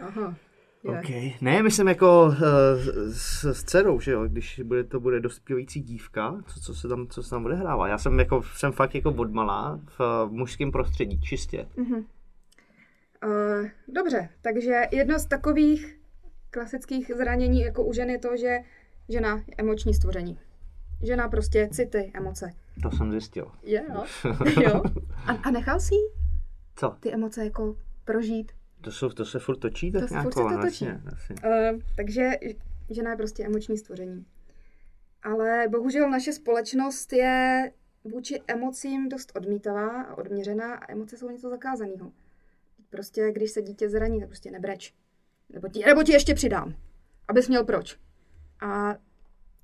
Aha. Okay. Ne, myslím jako uh, s, s dcerou, že jo, když bude, to bude dospívající dívka, co, co, se tam, co se tam odehrává. Já jsem jako, jsem fakt jako odmalá v uh, mužském prostředí, čistě. Uh, dobře, takže jedno z takových klasických zranění jako u žen je to, že žena je emoční stvoření. Žena prostě city, emoce. To jsem zjistil. Je, jo. jo. A, a nechal si Co? ty emoce jako prožít? To, jsou, to se furt točí tak To se nějak? furt se to točí. jasně, jasně. Uh, takže žena je prostě emoční stvoření. Ale bohužel naše společnost je vůči emocím dost odmítavá a odměřená a emoce jsou něco zakázaného. Prostě když se dítě zraní, tak prostě nebreč. Nebo ti, nebo ti ještě přidám, abys měl proč. A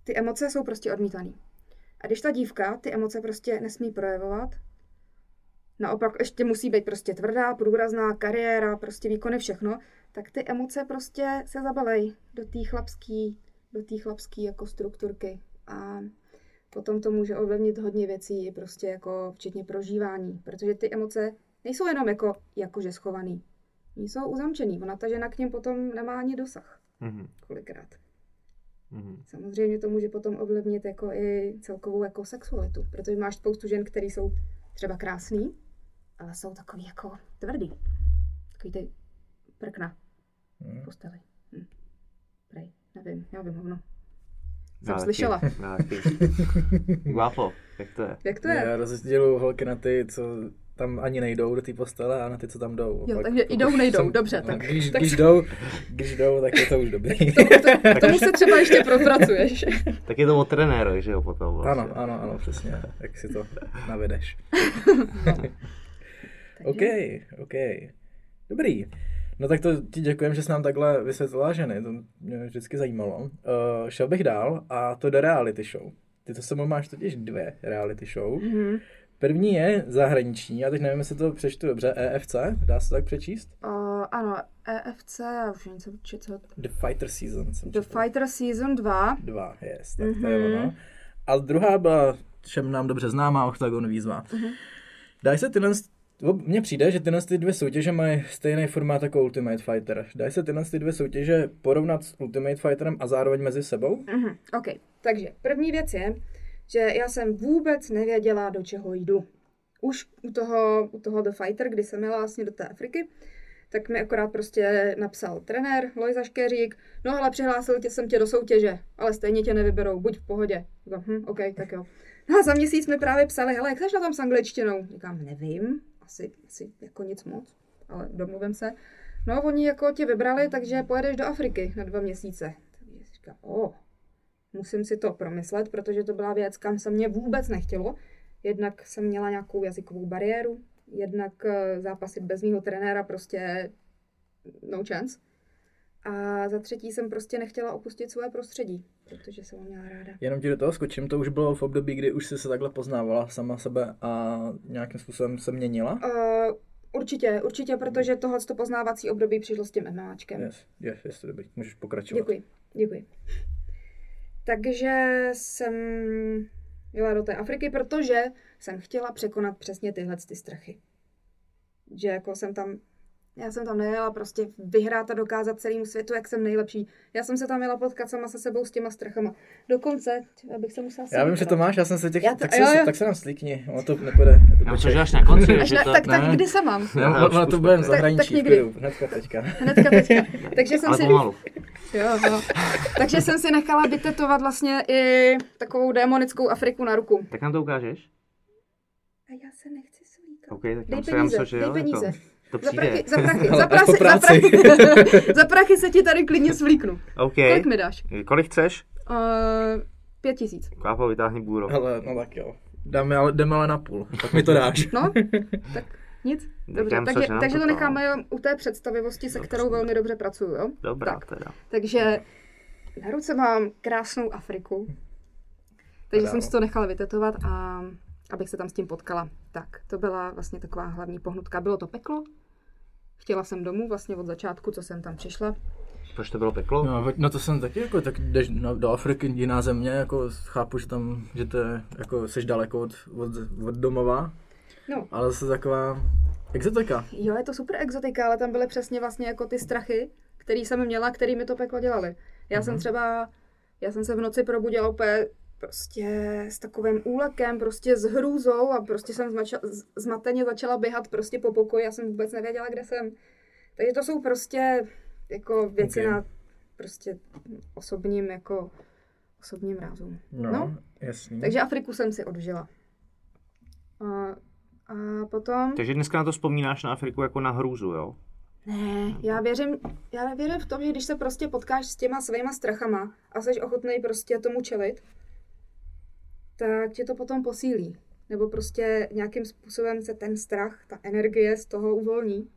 ty emoce jsou prostě odmítané. A když ta dívka ty emoce prostě nesmí projevovat, naopak ještě musí být prostě tvrdá, průrazná, kariéra, prostě výkony, všechno, tak ty emoce prostě se zabalej do té chlapský, do té chlapský jako strukturky. A potom to může ovlivnit hodně věcí, prostě jako včetně prožívání, protože ty emoce nejsou jenom jako jakože schovaný. Oni jsou uzamčený, ona ta žena k něm potom nemá ani dosah, Mhm, kolikrát. mhm. Samozřejmě to může potom ovlivnit jako i celkovou jako sexualitu, protože máš spoustu žen, které jsou třeba krásný, ale jsou takový jako tvrdý. Takový ty prkna Hm. v posteli. Hm. Prej, nevím, já vím hovno. Já Jsem taky, slyšela. já taky. Guapo, jak to je? Jak to je? Já rozděluju holky na ty, co tam ani nejdou do té postele a na ty, co tam jdou. Jo, Pak- takže pokud jdou, nejdou, jsem- dobře, no, tak- Když, tak- když, jdou, když jdou, tak je to už dobrý. To, to, tomu se třeba ještě propracuješ. Tak je to o trenérovi, že jo, potom vlastně. ano, ano, ano, přesně. Jak si to navedeš. OK, OK. Dobrý. No tak to ti děkujem, že jsi nám takhle vysvětlila ženy, to mě vždycky zajímalo. Uh, šel bych dál a to do reality show. Ty to sebou máš totiž dvě reality show. Mhm. První je zahraniční, já teď nevím, jestli to přečtu dobře, EFC, dá se tak přečíst? Uh, ano, EFC, já už něco co, The Fighter Season. Jsem The četl. Fighter Season 2. Dva, yes, tak to je Mhm. ono. A druhá byla všem nám dobře známá Octagon výzva. Mhm. Dají se tyhle, mně přijde, že tyhle ty dvě soutěže mají stejný formát jako Ultimate Fighter. Dají se tyhle ty dvě soutěže porovnat s Ultimate Fighterem a zároveň mezi sebou? Mhm, OK, takže první věc je, že já jsem vůbec nevěděla, do čeho jdu. Už u toho, u toho The Fighter, kdy jsem jela vlastně do té Afriky, tak mi akorát prostě napsal trenér Lojza Škeřík, no ale přihlásil tě, jsem tě do soutěže, ale stejně tě nevyberou, buď v pohodě. Říkám, hm, OK, tak jo. No a za měsíc mi právě psali, hele, jak seš na tom s angličtinou? Říkám, nevím, asi, asi jako nic moc, ale domluvím se. No, oni jako tě vybrali, takže pojedeš do Afriky na dva měsíce. Takže říkám, o, musím si to promyslet, protože to byla věc, kam se mě vůbec nechtělo. Jednak jsem měla nějakou jazykovou bariéru, jednak eh, zápasit bez mýho trenéra prostě no chance. A za třetí jsem prostě nechtěla opustit svoje prostředí, protože jsem ho měla ráda. Jenom ti do toho skočím, to už bylo v období, kdy už jsi se takhle poznávala sama sebe a nějakým způsobem se měnila? Uh, určitě, určitě, protože tohle poznávací období přišlo s tím MMAčkem. Yes, yes, yes, to dobrý, můžeš pokračovat. Děkuji, děkuji. Takže jsem jela do té Afriky, protože jsem chtěla překonat přesně tyhle ty strachy. Že jako jsem tam, já jsem tam nejela prostě vyhrát a dokázat celému světu, jak jsem nejlepší. Já jsem se tam jela potkat sama se sebou s těma strachama. Dokonce, abych se musela Já vím, že to máš, já jsem se těch, Já to- tak, se, jo, jo. tak se nám slíkni, ono to nepůjde. Já myslím, že až na konci, Až že na, to... tak, tak ne. kdy se mám? Ne, to zkus bude v to. zahraničí, Tak- tak někdy. hnedka teďka. Hnedka teďka. Takže jsem Ale si... pomalu. Jo, jo. Takže jsem si nechala vytetovat vlastně i takovou démonickou Afriku na ruku. Tak nám to ukážeš? A já se nechci slíkat. OK, tak Dej já peníze, dej jo, peníze. Jako, to Za přijde. prachy, za prachy, za, prachy, za, práci. prachy, za prachy se ti tady klidně svlíknu. OK. Kolik mi dáš? Kolik chceš? Uh, pět tisíc. Kápo, vytáhni bůro. Ale, no tak jo. Dáme ale, jdeme ale na půl, tak mi to dáš. No, tak nic. Dobře, takže, že nám takže to necháme u té představivosti, se kterou velmi dobře pracuju, jo? Dobrá Tak. teda. Takže na ruce mám krásnou Afriku. Takže Paráda. jsem si to nechala vytetovat a abych se tam s tím potkala. Tak, to byla vlastně taková hlavní pohnutka. Bylo to peklo. Chtěla jsem domů vlastně od začátku, co jsem tam přišla. Proč to bylo peklo? No, no to jsem taky jako, tak jdeš no, do Afriky, jiná země, jako chápu, že tam, že to je, jako jsi daleko od, od, od domova, No, ale zase taková exotika. jo, je to super exotika, ale tam byly přesně vlastně jako ty strachy, který jsem měla, který mi to peklo dělali. Já jsem třeba, já jsem se v noci probudila úplně prostě s takovým úlekem, prostě s hrůzou a prostě jsem zmača, zmateně začala běhat prostě po pokoji, já jsem vůbec nevěděla, kde jsem. Takže to jsou prostě jako věci Ok. na prostě osobním jako osobním rázu. No, No. no. jasný. Takže Afriku jsem si odžila. A, a potom... Takže dneska na to vzpomínáš na Afriku jako na hrůzu, jo? Ne, já věřím, já věřím v tom, že když se prostě potkáš s těma svýma strachama a jsi ochotný prostě tomu čelit, tak tě to potom posílí. Nebo prostě nějakým způsobem se ten strach, ta energie z toho uvolní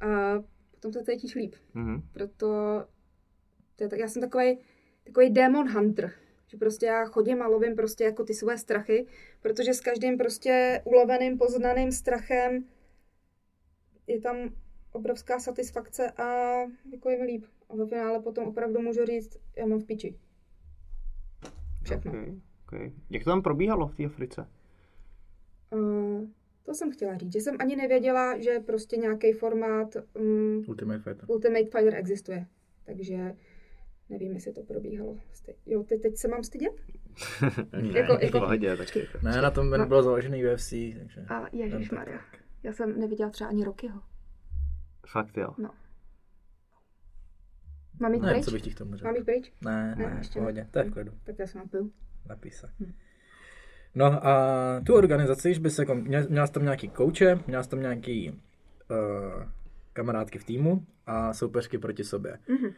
a potom se cítíš líp. Mhm. Proto to je tak, já jsem takový takový demon hunter, že prostě já chodím a lovím prostě jako ty své strachy, protože s každým prostě uloveným, poznaným strachem je tam obrovská satisfakce a jako je mi líp. A ve finále potom opravdu můžu říct, já mám v piči. Všechno. Okay, okay. Jak to tam probíhalo v té Africe? Uh, to jsem chtěla říct, že jsem ani nevěděla, že prostě nějaký formát um, Ultimate Fighter. Ultimate Fighter existuje. Takže nevím, jestli to probíhalo. Jo, te, teď se mám stydět? ne, Jako- v jako- pohodě, tak Ne, na tom No. bylo založený UFC, takže... A ježišmarja. Já jsem neviděla třeba ani Rockyho. Fakt jo. Mám jít Ne, pryč? co bych ti k tomu řekl. Mám jít pryč? Ne, Ne, ne, ještě pohodě, to je v klidu. Tak já se napiju. Se. Hm. No a tu organizaci, když bys jako, měl, měla jsi tam nějaký kouče, měla jsi tam nějaký uh, kamarádky v týmu a soupeřky proti sobě. Mhm.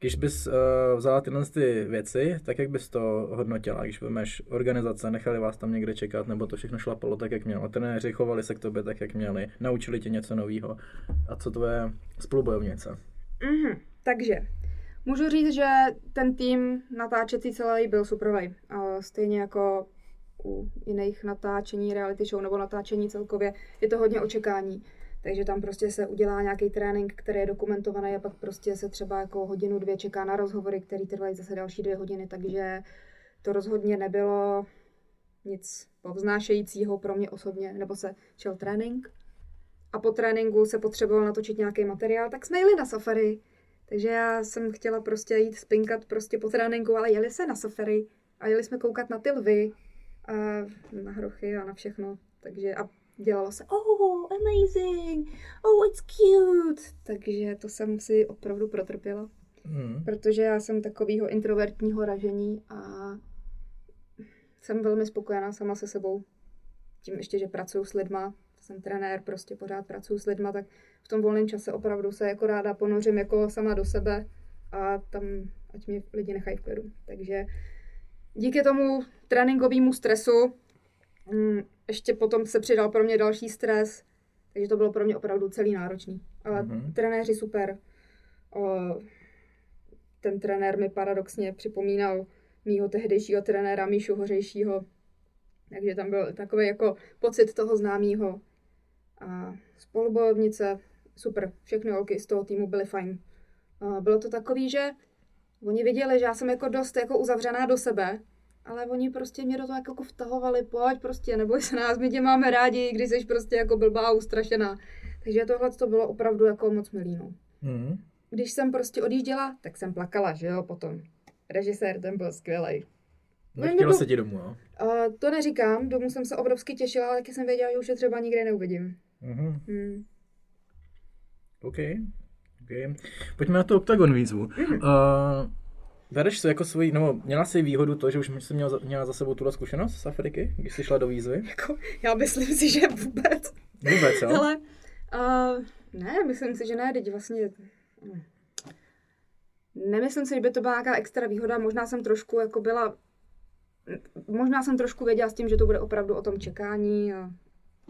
Když bys uh, vzala tyhle ty věci, tak jak bys to hodnotila? Když vemeš organizace, nechali vás tam někde čekat, nebo to všechno šlapalo tak, jak mělo? Trenéři chovali se k tobě tak, jak měli, naučili tě něco nového. A co tvoje spolubojovnice? Mhm. Takže, můžu říct, že ten tým natáčecí celý byl superový. A Stejně jako u jiných natáčení reality show nebo natáčení celkově, je to hodně očekání. Takže tam prostě se udělá nějaký trénink, který je dokumentovaný a pak prostě se třeba jako hodinu, dvě čeká na rozhovory, které trvají zase další dvě hodiny, takže to rozhodně nebylo nic povznášejícího pro mě osobně, nebo se šel trénink a po tréninku se potřeboval natočit nějaký materiál, tak jsme jeli na safari. Takže já jsem chtěla prostě jít spinkat prostě po tréninku, ale jeli se na safari a jeli jsme koukat na ty lvy a na hrochy a na všechno. Takže a dělalo se, oh, amazing, oh, it's cute. Takže to jsem si opravdu protrpěla, Hmm. protože já jsem takového introvertního ražení a jsem velmi spokojená sama se sebou. Tím ještě, že pracuji s lidma, jsem trenér, prostě pořád pracuji s lidma, tak v tom volném čase opravdu se jako ráda ponořím jako sama do sebe a tam, ať mě lidi nechají v klidu. Takže díky tomu tréninkovému stresu mm, ještě potom se přidal pro mě další stres, takže to bylo pro mě opravdu celý náročný. Ale Mhm. trenéři super. Ten trenér mi paradoxně připomínal mýho tehdejšího trenéra Míšu Hořejšího. Takže tam byl takový jako pocit toho známého. A spolubojovnice, super, všechny holky z toho týmu byly fajn. A bylo to takový, že Oni viděli, že já jsem jako dost jako uzavřená do sebe, ale oni prostě mě do toho jako vtahovali, pojď prostě, neboj se nás, my tě máme rádi, když jsi prostě jako blbá a ustrašená. Takže tohle to bylo opravdu jako moc milý, no. Mm. Když jsem prostě odjížděla, tak jsem plakala, že jo, potom. Režisér, ten byl skvělý. Nechtělo se ti domů, jo? Uh, to neříkám, domů jsem se obrovsky těšila, ale taky jsem věděla, že už je třeba nikdy neuvidím. Mhm. Hmm. OK. okay. Pojďme na tu Octagon výzvu. Uh, bereš si jako svoji, nebo měla jsi výhodu to, že už jsi měla, za- měla za sebou tuhle zkušenost z Afriky, když jsi šla do výzvy? Jako, já myslím si, že vůbec. Vůbec, jo? Ale uh, ne, myslím si, že ne, teď vlastně... hm. Nemyslím si, že by to byla nějaká extra výhoda, možná jsem trošku jako byla... Možná jsem trošku věděla s tím, že to bude opravdu o tom čekání a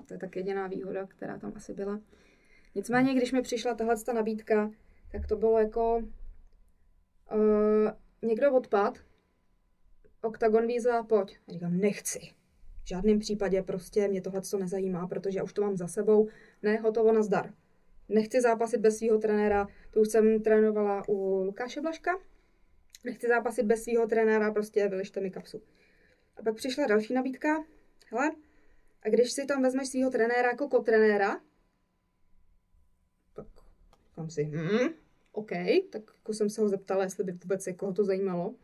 to je tak jediná výhoda, která tam asi byla. Nicméně, když mi přišla tahle ta nabídka, tak to bylo jako... Uh, někdo odpad, Octagon výzva, pojď. A říkám, nechci. V žádném případě prostě mě tohle to nezajímá, protože já už to mám za sebou. Ne, hotovo, nazdar. Nechci zápasit bez svého trenéra, to už jsem trénovala u Lukáše Blaška. Nechci zápasit bez svého trenéra, prostě vylište mi kapsu. A pak přišla další nabídka. Hele, a když si tam vezmeš svého trenéra jako kotrenéra, tak říkám si, hm, OK, tak jako jsem se ho zeptala, jestli by vůbec jako ho to zajímalo.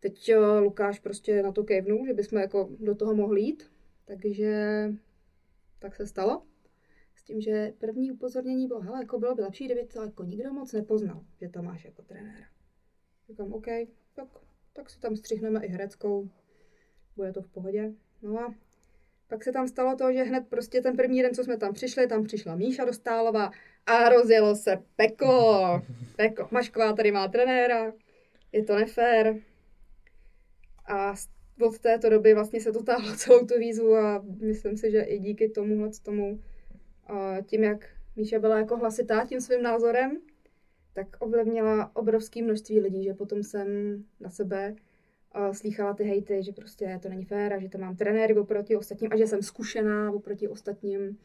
Teď eh, Lukáš prostě na to kejvnul, že bychom jako do toho mohli jít, takže tak se stalo. S tím, že první upozornění bylo, hele, jako bylo by lepší, kdyby to jako nikdo moc nepoznal, že tam máš jako trenéra. Říkám, OK, tak, tak si tam střihneme i hereckou, bude to v pohodě. No a pak se tam stalo to, že hned prostě ten první den, co jsme tam přišli, tam přišla Míša Dostálová a rozjelo se peklo. Peklo. Mašková tady má trenéra, je to nefér. A od této doby vlastně se to táhlo celou tu výzvu a myslím si, že i díky tomuhle tomu, a tím jak Míša byla jako hlasitá tím svým názorem, tak ovlivnila obrovské množství lidí, že potom jsem na sebe slýchala ty hejty, že prostě to není fér a že to mám trenéry oproti ostatním a že jsem zkušená oproti ostatním.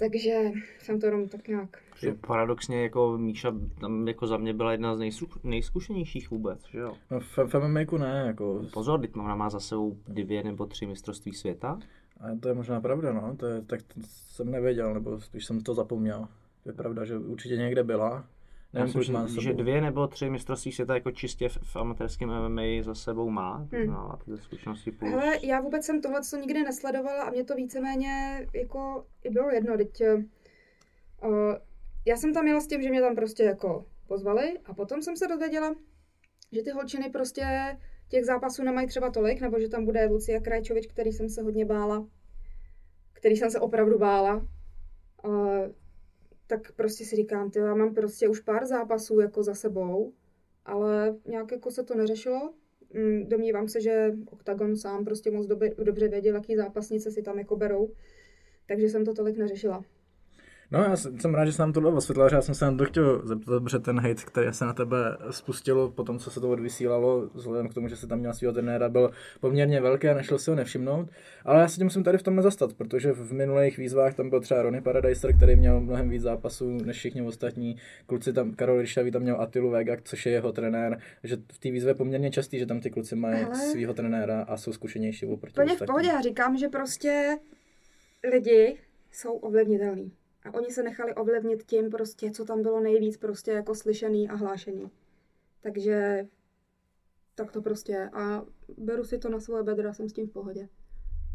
Takže jsem to jenom tak nějak... Že paradoxně jako Míša tam jako za mě byla jedna z nejsu, nejzkušenějších vůbec, že jo? No, v, v MMA ne, jako, Pozor, teď ona má za sebou dvě nebo tři mistrovství světa. a to je možná pravda, no, to je, tak jsem nevěděl, nebo spíš jsem to zapomněl. Je pravda, že určitě někde byla. Já Nevím, kolik myslím, má že, že dvě nebo tři mistrovství světa jako čistě v, v amatérském MMA za sebou má. Hmm. znamená ty zkušenosti plus. Hele, já vůbec jsem tohle co nikdy nesledovala a mě to víceméně jako i bylo jedno, teď uh, já jsem tam jela s tím, že mě tam prostě jako pozvali a potom jsem se dozvěděla, že ty holčiny prostě těch zápasů nemají třeba tolik, nebo že tam bude Lucia Krajčovič, který jsem se hodně bála, který jsem se opravdu bála. Uh, tak prostě si říkám, ty já mám prostě už pár zápasů jako za sebou, ale nějak jako se to neřešilo. Mm, Domnívám se, že Octagon sám prostě moc dobře, dobře věděl, jaký zápasnice si tam jako berou, takže jsem to tolik neřešila. No, já jsem jsem rád, že se nám tohle osvětlila, že já jsem se na to chtěl zeptat, protože ten hate, který se na tebe spustilo po tom, co se to odvysílalo, vzhledem k tomu, že se tam měl svého trenéra, byl poměrně velký a nešlo si ho nevšimnout. Ale já se tím musím tady v tom zastat, protože v minulých výzvách tam byl třeba Ronnie Paradiser, který měl mnohem víc zápasů než všichni ostatní. Kluci tam, Karol Ryšavý tam měl Atilu Vega, což je jeho trenér, že v té výzvě je poměrně častý, že tam ty kluci mají Ale- svého trenéra a jsou zkušenější oproti Úplně v pohodě, já říkám, že prostě lidi jsou ovlivnitelní. A oni se nechali ovlivnit tím prostě, co tam bylo nejvíc prostě jako slyšený a hlášený. Takže tak to prostě je. A beru si to na svoje bedra, jsem s tím v pohodě.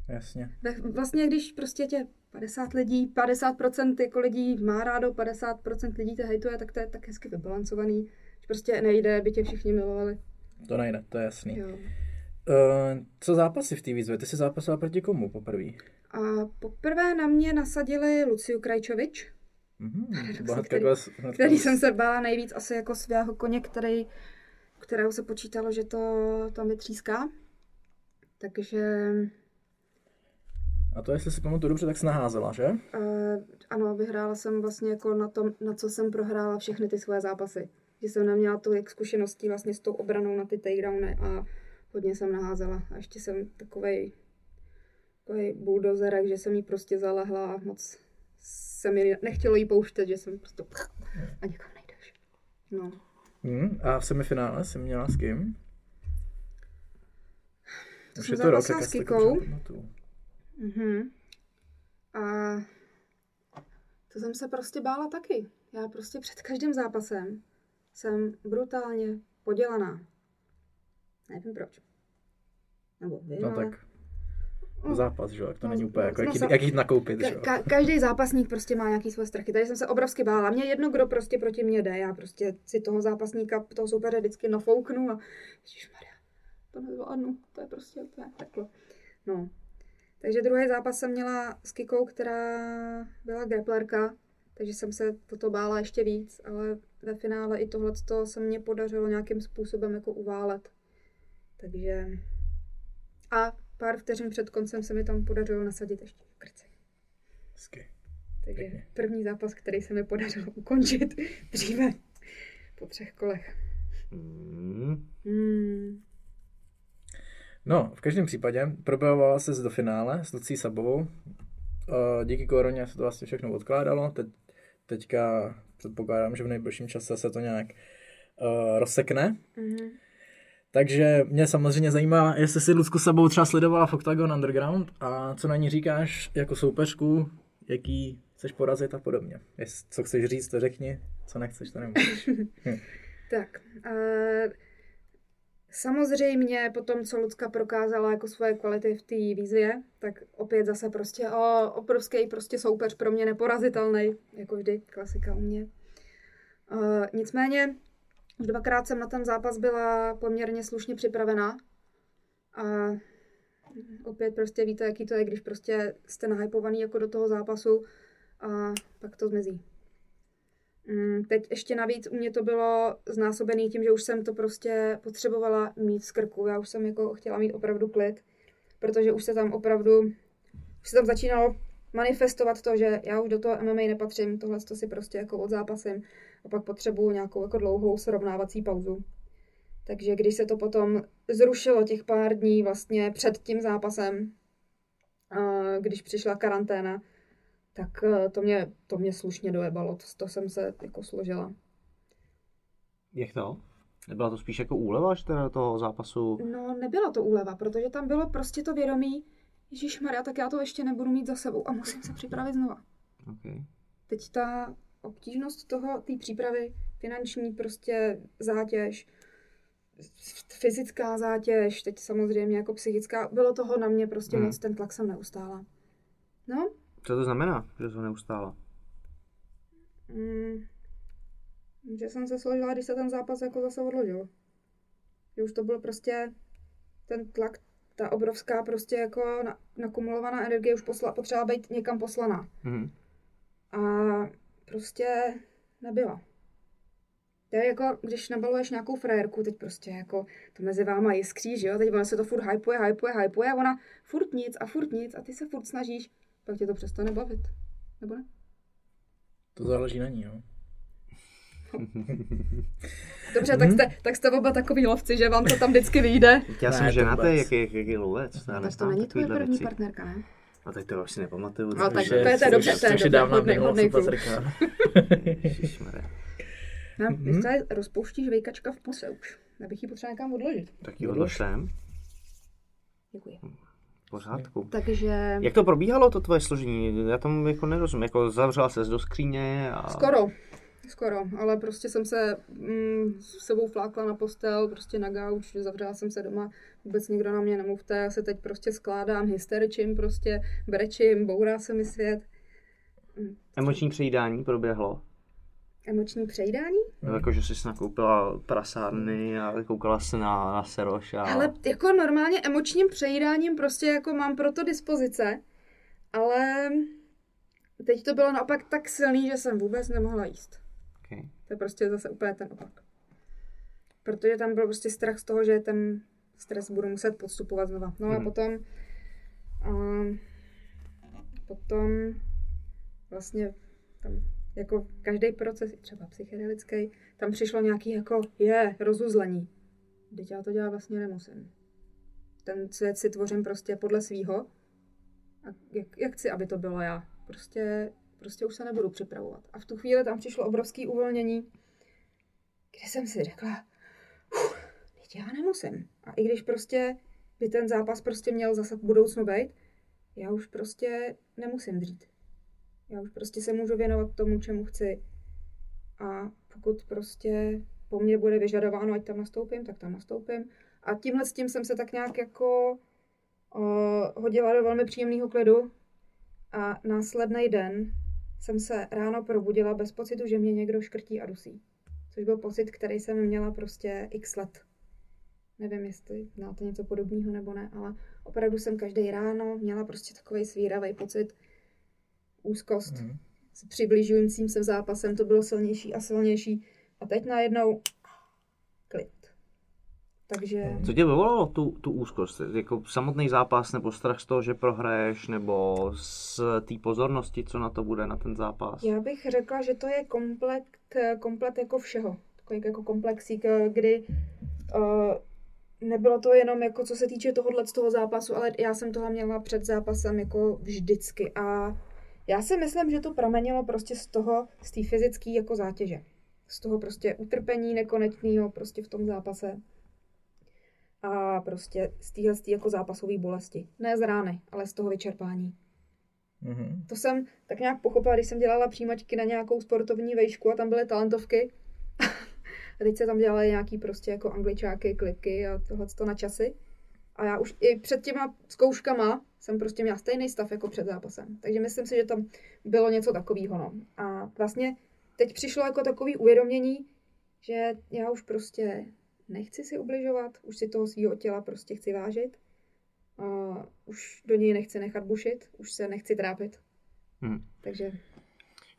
Jasně. Ve- Vlastně, když prostě tě 50 lidí, 50% jako lidí má rádo, 50% lidí tě hejtuje, tak to je tak hezky vybalancovaný. Že prostě nejde, by tě všichni milovali. To nejde, to je jasný. Jo. Uh, co zápasy v té výzvě? Ty jsi zápasoval proti komu poprvé? A poprvé na mě nasadili Luciu Krajčovič, Mhm, hnedka který- který jsem se bála nejvíc asi jako svého koně, který, kterého se počítalo, že to tam vytříská. Takže A to, jestli si pamatuju dobře, tak jsi naházela, že? uh, ano, vyhrála jsem vlastně jako na tom, na co jsem prohrála všechny ty své zápasy. Že jsem neměla tolik zkušeností vlastně s tou obranou na ty takedowny a hodně jsem naházela. A ještě jsem takovej, takovej bulldozerek, že jsem jí prostě zalehla a moc se mi nechtělo jí pouštět, že jsem prostě a nikam nejdeš. No. Hmm, a v semifinále jsi měla s kým? To Už jsem je to rok, jak s Kikou. Mhm. A to jsem se prostě bála taky. Já prostě před každým zápasem jsem brutálně podělaná. Nevím proč. Nebo vím, No ale... tak zápas, že jo, jak to No, není úplně, no, jako jak, jít, jak jít nakoupit, že Ka- každý zápasník prostě má nějaký své strachy. Tady jsem se obrovsky bála. Mě jedno, kdo prostě proti mě jde. Já prostě si toho zápasníka, toho soupeře vždycky nafouknu a Maria, to nezvládnu. To je prostě úplně takhle. No. Takže druhý zápas jsem měla s Kikou, která byla grapplerka, takže jsem se o to bála ještě víc, ale ve finále i tohle se mě podařilo nějakým způsobem jako uválet. Takže... A pár vteřin před koncem se mi tam podařilo nasadit ještě krce. Hezky. Takže Pěkně. první zápas, který se mi podařilo ukončit dříve po třech kolech. Hmm. Hmm. No, v každém případě probojovala se do finále s Lucí Sabovou. Eh, Díky koroně se to vlastně všechno odkládalo. Teď, teďka předpokládám, že v nejbližším čase se to nějak uh, rozsekne. Mhm. Takže mě samozřejmě zajímá, jestli si Lucku Sabou třeba sledovala v Octagon Underground a co na ní říkáš jako soupeřku, jaký chceš porazit a podobně. Jest, co chceš říct, to řekni, co nechceš, to nemůžeš. Tak, uh, samozřejmě po tom, co Lucka prokázala jako svoje kvality v té výzvě, tak opět zase prostě o, obrovský prostě soupeř pro mě neporazitelný, jako vždy, klasika u mě. Uh, nicméně, dvakrát jsem na ten zápas byla poměrně slušně připravená a opět prostě víte, jaký to je, když prostě jste nahypovaný jako do toho zápasu a pak to zmizí. Mm, Teď ještě navíc u mě to bylo znásobený tím, že už jsem to prostě potřebovala mít z krku. Já už jsem jako chtěla mít opravdu klid, protože už se tam opravdu, už se tam začínalo manifestovat to, že já už do toho MMA nepatřím, tohle to si prostě jako odzápasím a pak potřebuju nějakou jako dlouhou srovnávací pauzu. Takže když se to potom zrušilo těch pár dní vlastně před tím zápasem, když přišla karanténa, tak eh, to mě, to mě slušně dojebalo, to, to jsem se jako složila. Jak to? Nebyla to spíš jako úleva, že teda toho zápasu? No, nebyla to úleva, protože tam bylo prostě to vědomí, Ježíš Maria, tak já to ještě nebudu mít za sebou a musím se připravit znova. Okay. Teď ta obtížnost toho, té přípravy, finanční prostě zátěž, fyzická zátěž, teď samozřejmě jako psychická, bylo toho na mě prostě Hmm. moc, ten tlak jsem neustála. No, Co to znamená, že to neustála? Mm, že jsem se složila, když se ten zápas jako zase odložil. Že už to byl prostě ten tlak, ta obrovská prostě jako na, nakumulovaná energie už posla, potřeba být někam poslaná. Mhm. A prostě nebyla. To je jako, když nabaluješ nějakou frajerku, teď prostě jako to mezi váma jiskří, že jo, teď ona se to furt hypuje, hypuje, hypuje a ona furt nic a furt nic a ty se furt snažíš, pak tě to přestane bavit. Nebo ne? To záleží na ní, no. Dobře, tak, jste, tak jste oba takový lovci, že vám to tam vždycky vyjde. Já jsem ženatý, jaký, jaký, jaký lovec. Já Tak to není tvoje první věci. partnerka, ne? A teď to už si nepamatuju. No, tak to je- to je dobře, to je dobře, dávno hodnej- hodnej. No, Mhm. mm-hmm. se rozpouští žvejkačka v puse už. Já bych ji potřeba někam odložit. Tak ji odložím. Děkuji. Pořádku. Takže Jak to probíhalo, to tvoje složení? Já tomu jako nerozumím. Jako zavřela ses do skříně a... skoro. Skoro, ale prostě jsem se mm, s sebou flákla na postel, prostě na gauč, zavřela jsem se doma, vůbec nikdo na mě nemluvte, já se teď prostě skládám, hysteričím prostě, brečím, bourá se mi svět. Emoční přejídání proběhlo. Emoční přejídání? No, jako, že jsi nakoupila prasárny a koukala se na, na Seroš a... Ale jako normálně emočním přejídáním prostě jako mám pro to dispozice, ale teď to bylo naopak tak silný, že jsem vůbec nemohla jíst. Okay. To je prostě zase úplně ten opak. Protože tam byl prostě strach z toho, že ten stres budu muset podstupovat znova. No a Mhm. potom um, potom vlastně tam jako každý proces, třeba psychedelický, tam přišlo nějaký jako je, rozuzlení. Teď já to dělat vlastně nemusím. Ten svět si tvořím prostě podle svýho. A jak, jak chci, aby to bylo já. Prostě, prostě už se nebudu připravovat. A v tu chvíli tam přišlo obrovské uvolnění, kde jsem si řekla, "Uf, teď já nemusím. A i když prostě by ten zápas prostě měl zase v budoucnu být, já už prostě nemusím dřít. Já už prostě se můžu věnovat tomu, čemu chci. A pokud prostě po mně bude vyžadováno, ať tam nastoupím, tak tam nastoupím. A tímhle s tím jsem se tak nějak jako uh, hodila do velmi příjemného klidu. A následný den jsem se ráno probudila bez pocitu, že mě někdo škrtí a dusí. Což byl pocit, který jsem měla prostě x let. Nevím, jestli znáte něco podobného nebo ne, ale opravdu jsem každý ráno měla prostě takový svíravý pocit, úzkost. Mm. S přibližujícím se zápasem to bylo silnější a silnější. A teď najednou. Takže... Co tě vyvolalo tu, tu úzkost? Jako samotný zápas, nebo strach z toho, že prohraješ, nebo z té pozornosti, co na to bude, na ten zápas? Já bych řekla, že to je komplet, komplet jako všeho. Takový jako komplexík, kdy uh, nebylo to jenom jako co se týče tohohle z toho zápasu, ale já jsem toho měla před zápasem jako vždycky a já si myslím, že to pramenilo prostě z toho, z té fyzické jako zátěže. Z toho prostě utrpení nekonečného prostě v tom zápase. A prostě z téhle jako zápasové bolesti. Ne z rány, ale z toho vyčerpání. Mm-hmm. To jsem tak nějak pochopila, když jsem dělala přijímačky na nějakou sportovní vejšku a tam byly talentovky. a teď se tam dělaly nějaký prostě jako angličáky, kliky a tohle na časy. A já už i před těma zkouškama jsem prostě měla stejný stav jako před zápasem. Takže myslím si, že tam bylo něco takového. No. A vlastně teď přišlo jako takový uvědomění, že já už prostě nechci si ubližovat, už si toho svého těla prostě chci vážit. Uh, už do něj nechci nechat bušit, už se nechci trápit. Hmm. Takže...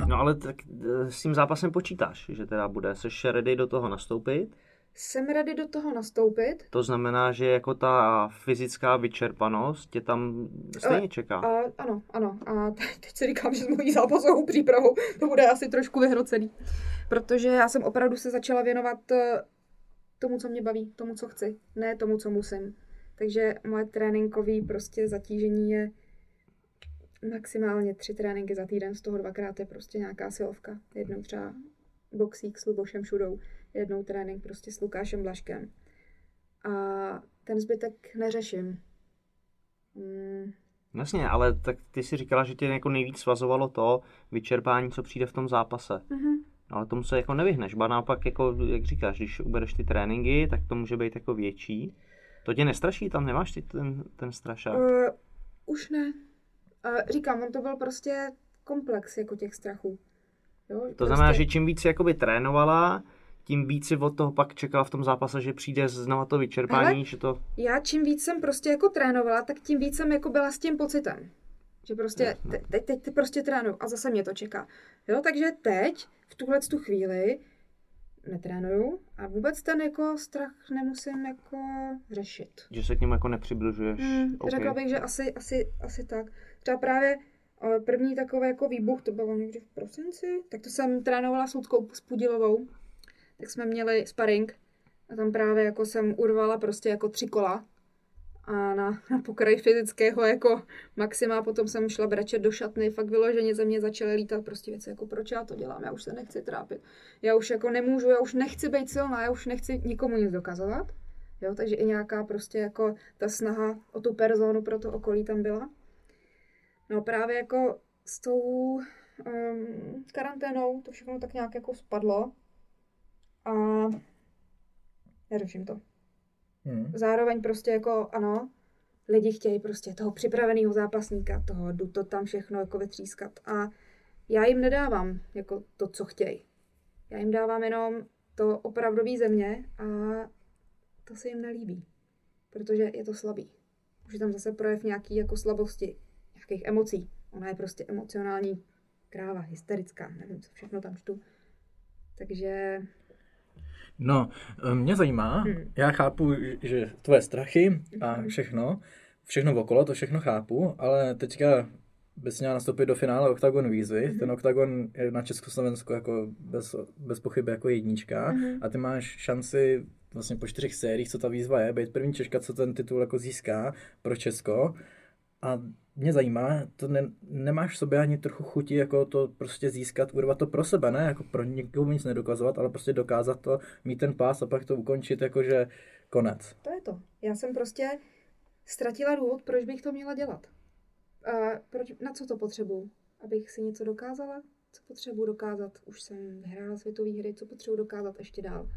No ale tak eh, s tím zápasem počítáš, že teda bude, seš ready do toho nastoupit? jsem ready do toho nastoupit. To znamená, že jako ta fyzická vyčerpanost tě tam stejně čeká. A, ano, ano. A teď si říkám, že s mojí zápasovou přípravou to bude asi trošku vyhrocený. Protože já jsem opravdu se začala věnovat eh, tomu, co mě baví, tomu, co chci, ne tomu, co musím. Takže moje tréninkové prostě zatížení je maximálně tři tréninky za týden, z toho dvakrát je prostě nějaká silovka. Jednou třeba boxík s Lubošem Šudou, jednou trénink prostě s Lukášem Blaškem. A ten zbytek neřeším. Mm. Jasně, ale tak ty si říkala, že tě jako nejvíc svazovalo to vyčerpání, co přijde v tom zápase. Mm-hmm. Ale tomu se jako nevyhneš, ba naopak, jako, jak říkáš, když ubereš ty tréninky, tak to může být jako větší. To tě nestraší? Tam nemáš ty ten, ten strašák? Uh, už ne. Uh, říkám, on to byl prostě komplex jako těch strachů. Jo, to prostě... znamená, že čím víc jakoby trénovala, tím víc si od toho pak čekala v tom zápase, že přijde znova to vyčerpání, Hele, že to... Já čím víc jsem prostě jako trénovala, tak tím víc jsem jako byla s tím pocitem. Že prostě te, teď, teď ty prostě trénuju a zase mě to čeká. Jo, takže teď, v tuhle tu chvíli, netrénuju a vůbec ten jako strach nemusím jako řešit. Že se k němu jako nepřibližuješ. Hmm, okay. Řekla bych, že asi, asi, asi tak. Třeba právě první takový jako výbuch, to bylo někdy v prosinci, tak to jsem trénovala s Ludkou Pudilovou, tak jsme měli sparring a tam právě jako jsem urvala prostě jako tři kola a na, na pokraj fyzického jako maxima, potom jsem šla brečet do šatny, fakt vyloženě ze mě začaly lítat prostě věci, jako proč já to dělám, já už se nechci trápit, já už jako nemůžu, já už nechci být silná, já už nechci nikomu nic dokazovat, jo, takže i nějaká prostě jako ta snaha o tu personu pro to okolí tam byla. No právě jako s tou um, karanténou to všechno tak nějak jako spadlo a neřeším to. Hmm. Zároveň prostě jako ano, lidi chtějí prostě toho připraveného zápasníka, toho jdu to tam všechno jako vytřískat a já jim nedávám jako to, co chtějí. Já jim dávám jenom to opravdový země a to se jim nelíbí, protože je to slabý. Už je tam zase projev nějaký jako slabosti, nějakých emocí. Ona je prostě emocionální kráva, hysterická, nevím, co všechno tam čtu. Takže... No, eh, mě zajímá, hmm. já chápu, že tvoje strachy a hmm. všechno, všechno okolo, to všechno chápu, ale teďka bys měla nastoupit do finále Octagon výzvy. Mm-hmm. Ten Octagon je na Československu jako bez, bez pochyby jako jednička mm-hmm. a ty máš šanci vlastně po čtyřech sériích, co ta výzva je, být první Češka, co ten titul jako získá pro Česko. A mě zajímá, to ne, nemáš v sobě ani trochu chuti jako to prostě získat, urvat to pro sebe, ne jako pro někoho nic nedokazovat, ale prostě dokázat to, mít ten pás a pak to ukončit jakože konec. To je to. Já jsem prostě ztratila důvod, proč bych to měla dělat. A proč, na co to potřebuju? Abych si něco dokázala? Co potřebuji dokázat? Už jsem vyhrála světové hry, co potřebuji dokázat ještě dál?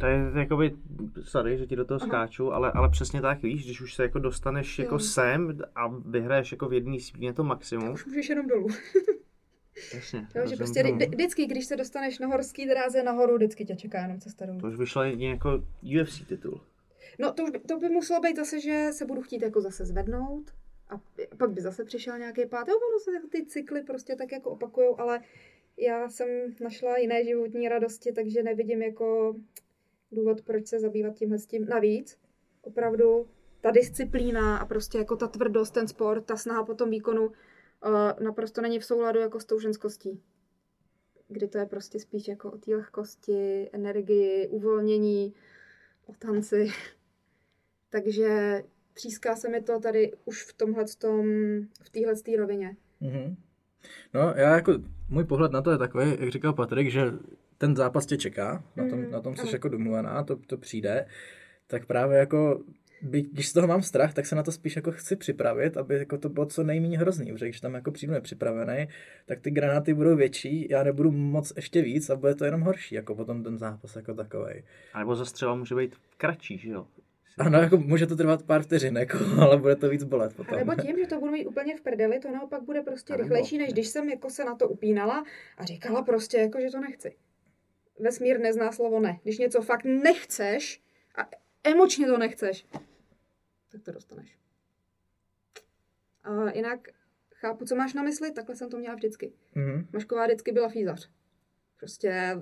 To je jakoby, sorry, že ti do toho Aha. skáču, ale, ale přesně tak, víš, když už se jako dostaneš Jo. jako sem a vyhraješ jako v jedné svíně to maximum. Už můžeš jenom dolů. Jasně, Jo, že prostě vždy- vždycky, když se dostaneš na horský dráze nahoru, vždycky tě čeká jenom cesta dolů. To už vyšlo jako UFC titul. No to, už by, to by muselo být zase, že se budu chtít jako zase zvednout a pak by zase přišel nějaký pád. Jo, ono se ty cykly prostě tak jako opakujou, ale já jsem našla jiné životní radosti, takže nevidím jako důvod, proč se zabývat tímhle s tím. Navíc, opravdu, ta disciplína a prostě jako ta tvrdost, ten sport, ta snaha po tom výkonu uh, naprosto není v souladu jako s tou ženskostí. Kdy to je prostě spíš jako o té lehkosti, energii, uvolnění, o tanci. Takže tříská se mi to tady už v tomhle v téhle rovině. Mhm. No, já jako, můj pohled na to je takový, jak říkal Patrik, že ten zápas tě čeká, na tom, Mhm, na tom jsi ano. jako domluvená, to, to přijde, tak právě jako, by, když z toho mám strach, tak se na to spíš jako chci připravit, aby jako to bylo co nejméně hrozný, protože když tam jako přijdu nepřipravený, tak ty granáty budou větší, já nebudu moc ještě víc a bude to jenom horší, jako potom ten zápas jako takovej. A nebo zastřela může být kratší, že jo? Ano, jako může to trvat pár vteřin, jako, ale bude to víc bolet A potom. nebo tím, že to budu mít úplně v prdeli, to naopak bude prostě A rychlejší, než když jsem jako se na to upínala a říkala prostě jako, že to nechci. Vesmír nezná slovo ne. Když něco fakt nechceš a emočně to nechceš, tak to dostaneš. A jinak chápu, co máš na mysli, takhle jsem to měla vždycky. Mhm. Mašková vždycky byla fízař. Prostě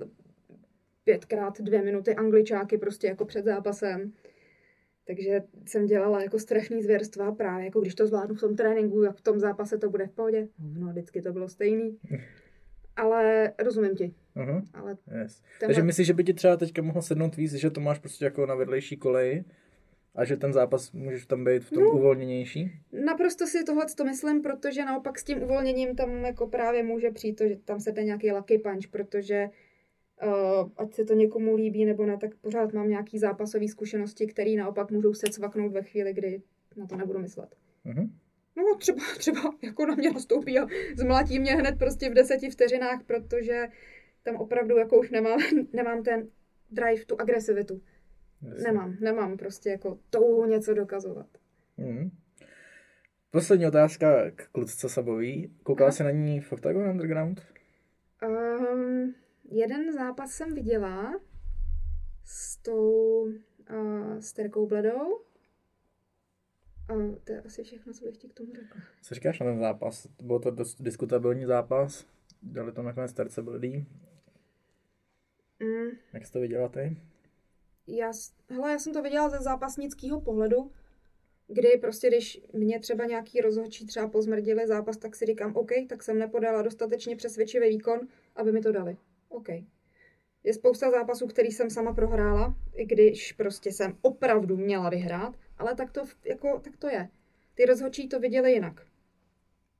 pětkrát dvě minuty angličáky prostě jako před zápasem. Takže jsem dělala jako strašný zvěrstva právě, jako když to zvládnu v tom tréninku, jak v tom zápase to bude v pohodě. No, vždycky to bylo stejný. Ale rozumím ti. Mhm. Ale Yes. Tenhle- Takže myslíš, že by ti třeba teďka mohlo sednout víc, že to máš prostě jako na vedlejší koleji a že ten zápas můžeš tam být v tom No. uvolněnější? naprosto si tohle to myslím, protože naopak s tím uvolněním tam jako právě může přijít to, že tam se jde nějaký lucky punch, protože uh, ať se to někomu líbí nebo ne, tak pořád mám nějaký zápasové zkušenosti, které naopak můžou se cvaknout ve chvíli, kdy na to nebudu myslet. Mhm. No třeba, třeba jako na mě nastoupí a zmlatí mě hned prostě v deseti vteřinách, protože tam opravdu jako už nemám, nemám ten drive, tu agresivitu. Jasně. Nemám, nemám prostě jako touhu něco dokazovat. Mhm. Poslední otázka k klučce Sabový. Koukala jsi na ní v Octagon Underground? Um, jeden zápas jsem viděla s tou uh, s Terkou Bledou. Uh, to je asi všechno, co bych ti k tomu řekla. Co říkáš na ten zápas? Byl to dost diskutabilní zápas. Dali to nakonec Terce Bledý. Mm, Jak jsi to viděla ty? já, hele, já jsem to viděla ze zápasnického pohledu, kdy prostě, když mě třeba nějaký rozhodčí třeba pozmrdili zápas, tak si říkám, OK, tak jsem nepodala dostatečně přesvědčivý výkon, aby mi to dali. OK. Je spousta zápasů, který jsem sama prohrála, i když prostě jsem opravdu měla vyhrát, ale tak to, jako, tak to je. Ty rozhodčí to viděli jinak.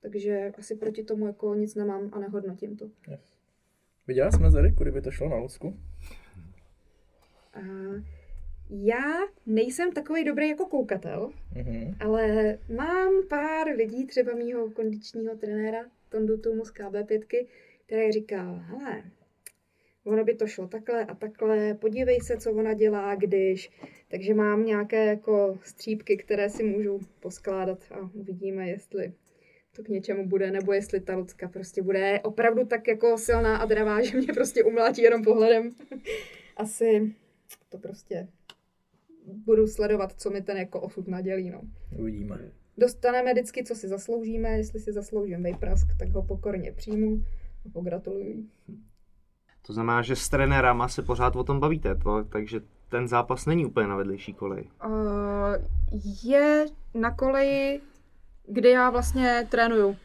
Takže asi proti tomu jako nic nemám a nehodnotím to. Yes. Viděla jsi mezery, kudy by to šlo na Lucku? A já nejsem takový dobrý jako koukatel, Mhm. Ale mám pár lidí, třeba mýho kondičního trenéra Tondu Tumu z KB5, který říká, hele, ono by to šlo takhle a takhle, podívej se, co ona dělá, když. Takže mám nějaké jako střípky, které si můžu poskládat a uvidíme, jestli to k něčemu bude, nebo jestli ta Lucka prostě bude opravdu tak jako silná a dravá, že mě prostě umlátí jenom pohledem. Asi to prostě budu sledovat, co mi ten jako osud nadělí, no. Uvidíme. Dostaneme vždycky, co si zasloužíme, jestli si zasloužím vejprask, tak ho pokorně přijmu a pogratuluji. To znamená, že s trenérama se pořád o tom bavíte, to, takže ten zápas není úplně na vedlejší koleji. Uh, je na koleji, kde já vlastně trénuju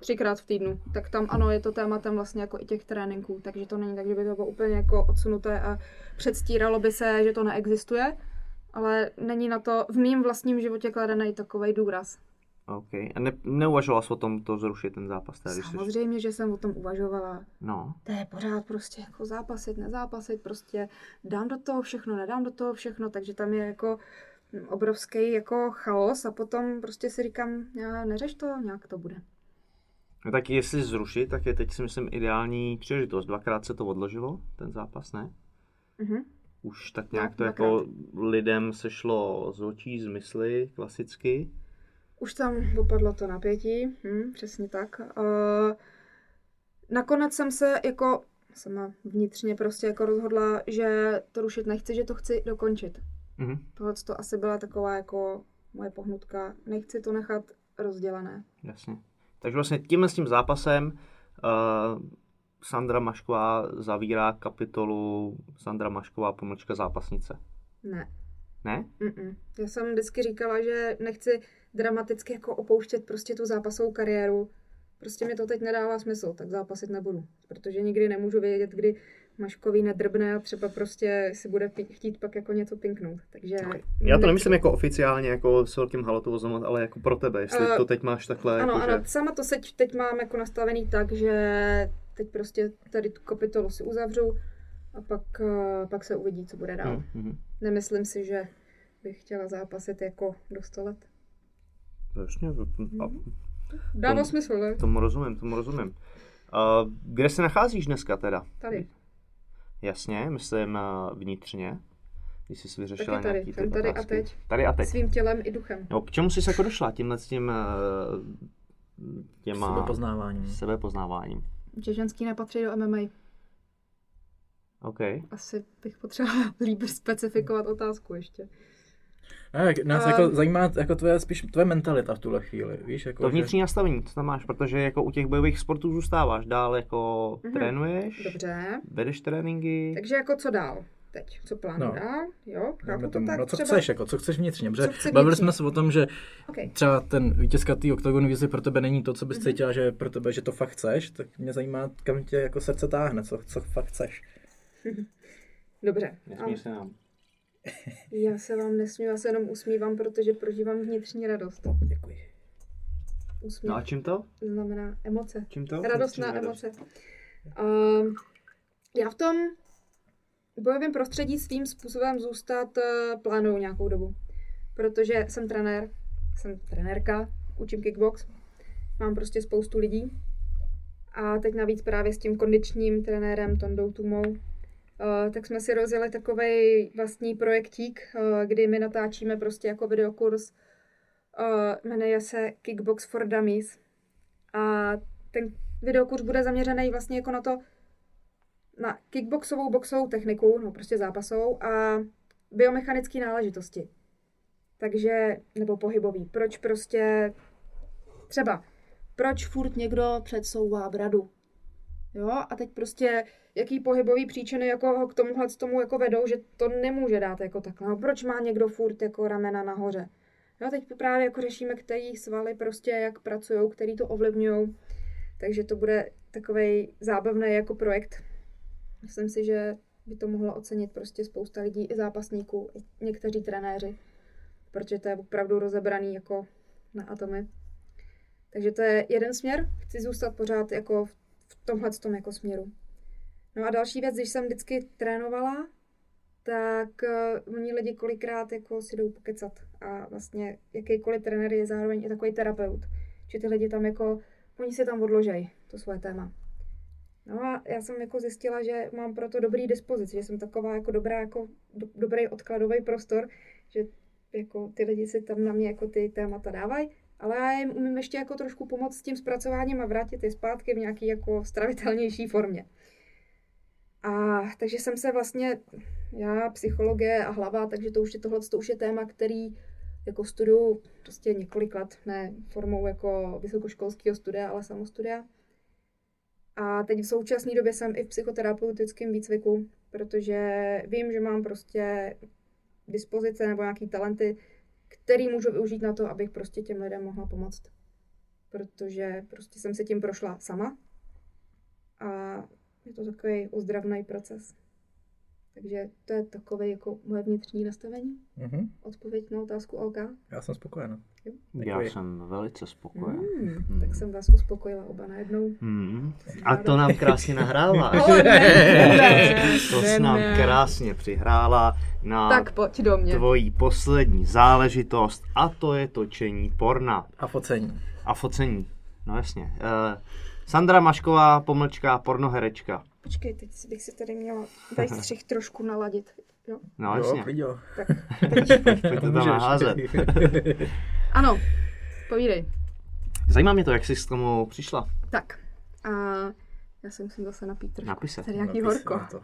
třikrát v týdnu, tak tam ano, je to tématem vlastně jako i těch tréninků, takže to není tak, že by to bylo úplně jako odsunuté a předstíralo by se, že to neexistuje, ale není na to v mém vlastním životě kladený takový důraz. OK. A ne, neuvažoval jsi o tom to zrušit ten zápas? Tady, když jsi... Samozřejmě, že jsem o tom uvažovala. No, To je pořád prostě jako zápasit, nezápasit, prostě dám do toho všechno, nedám do toho všechno, takže tam je jako obrovský jako chaos a potom prostě si říkám, neřeš to, nějak to bude. no tak jestli zrušit, tak je teď si myslím ideální příležitost. Dvakrát se to odložilo, ten zápas, ne? Mhm. Už tak nějak No, to dvakrát. jako lidem sešlo z očí, z mysli, klasicky. Už tam opadlo to napětí, hm, přesně tak. Uh, nakonec jsem se jako sama vnitřně prostě jako rozhodla, že to rušit nechci, že to chci dokončit. Mhm. Tohle to asi byla taková jako moje pohnutka. Nechci to nechat rozdělené. Jasně. Takže vlastně tímhle s tím zápasem uh, Sandra Mašková zavírá kapitolu Sandra Mašková pomlčka zápasnice. Ne. Ne? Mm-mm. Já jsem vždycky říkala, že nechci dramaticky jako opouštět prostě tu zápasovou kariéru. Prostě mi to teď nedává smysl, tak zápasit nebudu. Protože nikdy nemůžu vědět, kdy Maškový nedrbne a třeba prostě si bude chtít pak jako něco pinknout. Takže Já to nemyslím jako oficiálně, jako s velkým halotovozem, ale jako pro tebe, jestli Eh, to teď máš takhle, Ano, jako, ano, že... sama to teď, teď mám jako nastavený tak, že teď prostě tady tu kapitolu si uzavřu a pak, eh, pak se uvidí, co bude dál. Mhm, mhm. Nemyslím si, že bych chtěla zápasit jako do 100 let. Jasně, to- a Dává smysl, ne? tomu rozumím, tomu rozumím. Uh, kde se nacházíš dneska teda? Tady. Jasně, myslím uh, vnitřně, když jsi vyřešila Taky tady, nějaký jsem ty tady a teď. Tady a teď. Svým tělem i duchem. No, k čemu jsi jako došla tímhle s tím uh, těma Sebepoznáváním. sebepoznáváním? Že ženský nepatří do MMA. OK. Asi bych potřebovala líp specifikovat otázku ještě. Ne, jak nás A- jako zajímá jako tvoje, spíš tvoje mentalita v tuhle chvíli, víš, jako, To že- vnitřní nastavení, co tam máš, protože jako u těch bojových sportů zůstáváš, dál jako Mhm. trénuješ, Dobře. vedeš tréninky, Takže jako co dál? Teď, co plánu No. dál? Jo, chápu to tomu, tak no co třeba. chceš, jako, co chceš vnitřně, protože chci bavili vnitřně? jsme se o tom, že Okay. třeba ten vítězka té výzvy pro tebe není to, co bys cítila, že pro tebe, že to fakt chceš, tak mě zajímá, kam tě jako srdce táhne, co, co fakt chceš. Dobře. Nesmíš A se nám. Já se vám nesmím, já se jenom usmívám, protože prožívám vnitřní radost. Děkuji. Usmív No a čím to? znamená emoce. Čím to? Radostná Vnitřní emoce. Um, já v tom bojovém prostředí svým způsobem zůstat uh, plánuju nějakou dobu. Protože jsem trenér, jsem trenérka, učím kickbox, mám prostě spoustu lidí. A teď navíc právě s tím kondičním trenérem Tondou Tumou, uh, tak jsme si rozjeli takový vlastní projektík, uh, kdy my natáčíme prostě jako videokurs. Uh, jmenuje se Kickbox for Dummies. A ten videokurs bude zaměřený vlastně jako na to, na kickboxovou, boxovou techniku, no prostě zápasovou a biomechanické náležitosti. Takže, nebo pohybový. Proč prostě, třeba, proč furt někdo předsouvá bradu? Jo, a teď prostě, jaký pohybový příčiny jako k tomuhle tomu jako vedou, že to nemůže dát jako takhle. No, proč má někdo furt jako ramena nahoře? Jo, teď právě jako řešíme, který svaly prostě jak pracují, který to ovlivňují. Takže to bude takový zábavný jako projekt. Myslím si, že by to mohlo ocenit prostě spousta lidí, i zápasníků, i někteří trenéři, protože to je opravdu rozebraný jako na atomy. Takže to je jeden směr, chci zůstat pořád jako v v tomhle tom jako směru. No a další věc, když jsem vždycky trénovala, tak uh, oni lidi kolikrát jako si jdou pokecat a vlastně jakýkoliv trenér je zároveň i takový terapeut, že ty lidi tam jako, oni si tam odložej to svoje téma. No a já jsem jako zjistila, že mám pro to dobrý dispozici, že jsem taková jako dobrá, jako do, dobrý odkladový prostor, že jako ty lidi si tam na mě jako ty témata dávají, ale já jim umím ještě jako trošku pomoct s tím zpracováním a vrátit je zpátky v nějaký jako stravitelnější formě. A takže jsem se vlastně, já psychologie a hlava, takže to už je tohle, to už je téma, který jako studuju prostě několik let, ne formou jako vysokoškolského studia, ale samostudia. A teď v současné době jsem i v psychoterapeutickém výcviku, protože vím, že mám prostě dispozice nebo nějaký talenty, který můžu využít na to, abych prostě těm lidem mohla pomoct. Protože prostě jsem se tím prošla sama a je to takový ozdravný proces. Takže to je takové jako moje vnitřní nastavení. Mhm. Odpověď na otázku OK. Já jsem spokojená. Já jsem velice spokojen. Hmm, tak jsem vás uspokojila oba najednou. Hmm. A to nám krásně nahrála. Ne, ne, To ne, jsi nám krásně přihrála na Tak pojď do mě. tvojí poslední záležitost a to je točení porna A focení. a focení. No jasně. Uh, Sandra Mašková, pomlčka, pornoherečka. Počkej, teď si- bych si tady měla tady střih trošku naladit. Jo? No jasně. Jo, jo. Tak, Pojďte to naházet. ano, povídej. Zajímá mě to, jak jsi k tomu přišla. Tak, a já se musím zase napít trošku. Napij se. Tady nějaký Napis horko. na to.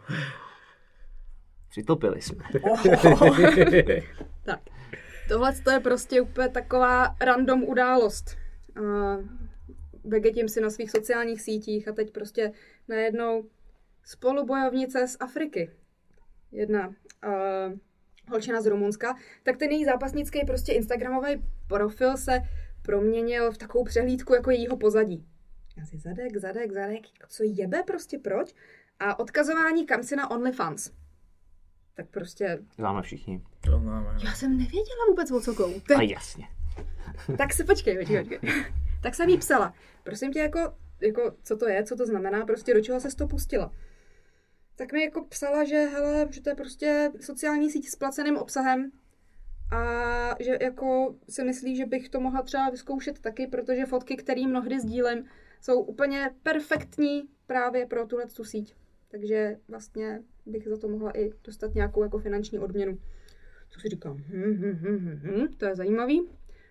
Přitopili jsme. Tak, tohle to je prostě úplně taková random událost. Uh, vegetím si na svých sociálních sítích a teď prostě najednou spolubojovnice z Afriky. Jedna uh, holčina z Rumunska, tak ten její zápasnický prostě instagramový profil se proměnil v takovou přehlídku jako jejího pozadí. Já si zadek, zadek, zadek, co jebe prostě, proč? A odkazování kam si na OnlyFans. Tak prostě Známe všichni. To známe. já jsem nevěděla vůbec o co kou. A jasně. Tak si počkej, počkej, počkej. tak jsem jí psala. Prosím tě, jako, jako, co to je, co to znamená, prostě do čeho se to pustila. Tak mi jako psala, že hele, že to je prostě sociální síť s placeným obsahem a že jako si myslí, že bych to mohla třeba vyzkoušet taky, protože fotky, které mnohdy sdílím, jsou úplně perfektní právě pro tuhle tu síť. Takže vlastně bych za to mohla i dostat nějakou jako finanční odměnu. Co si říkám, hm, hm, hm, hm, hm, to je zajímavý.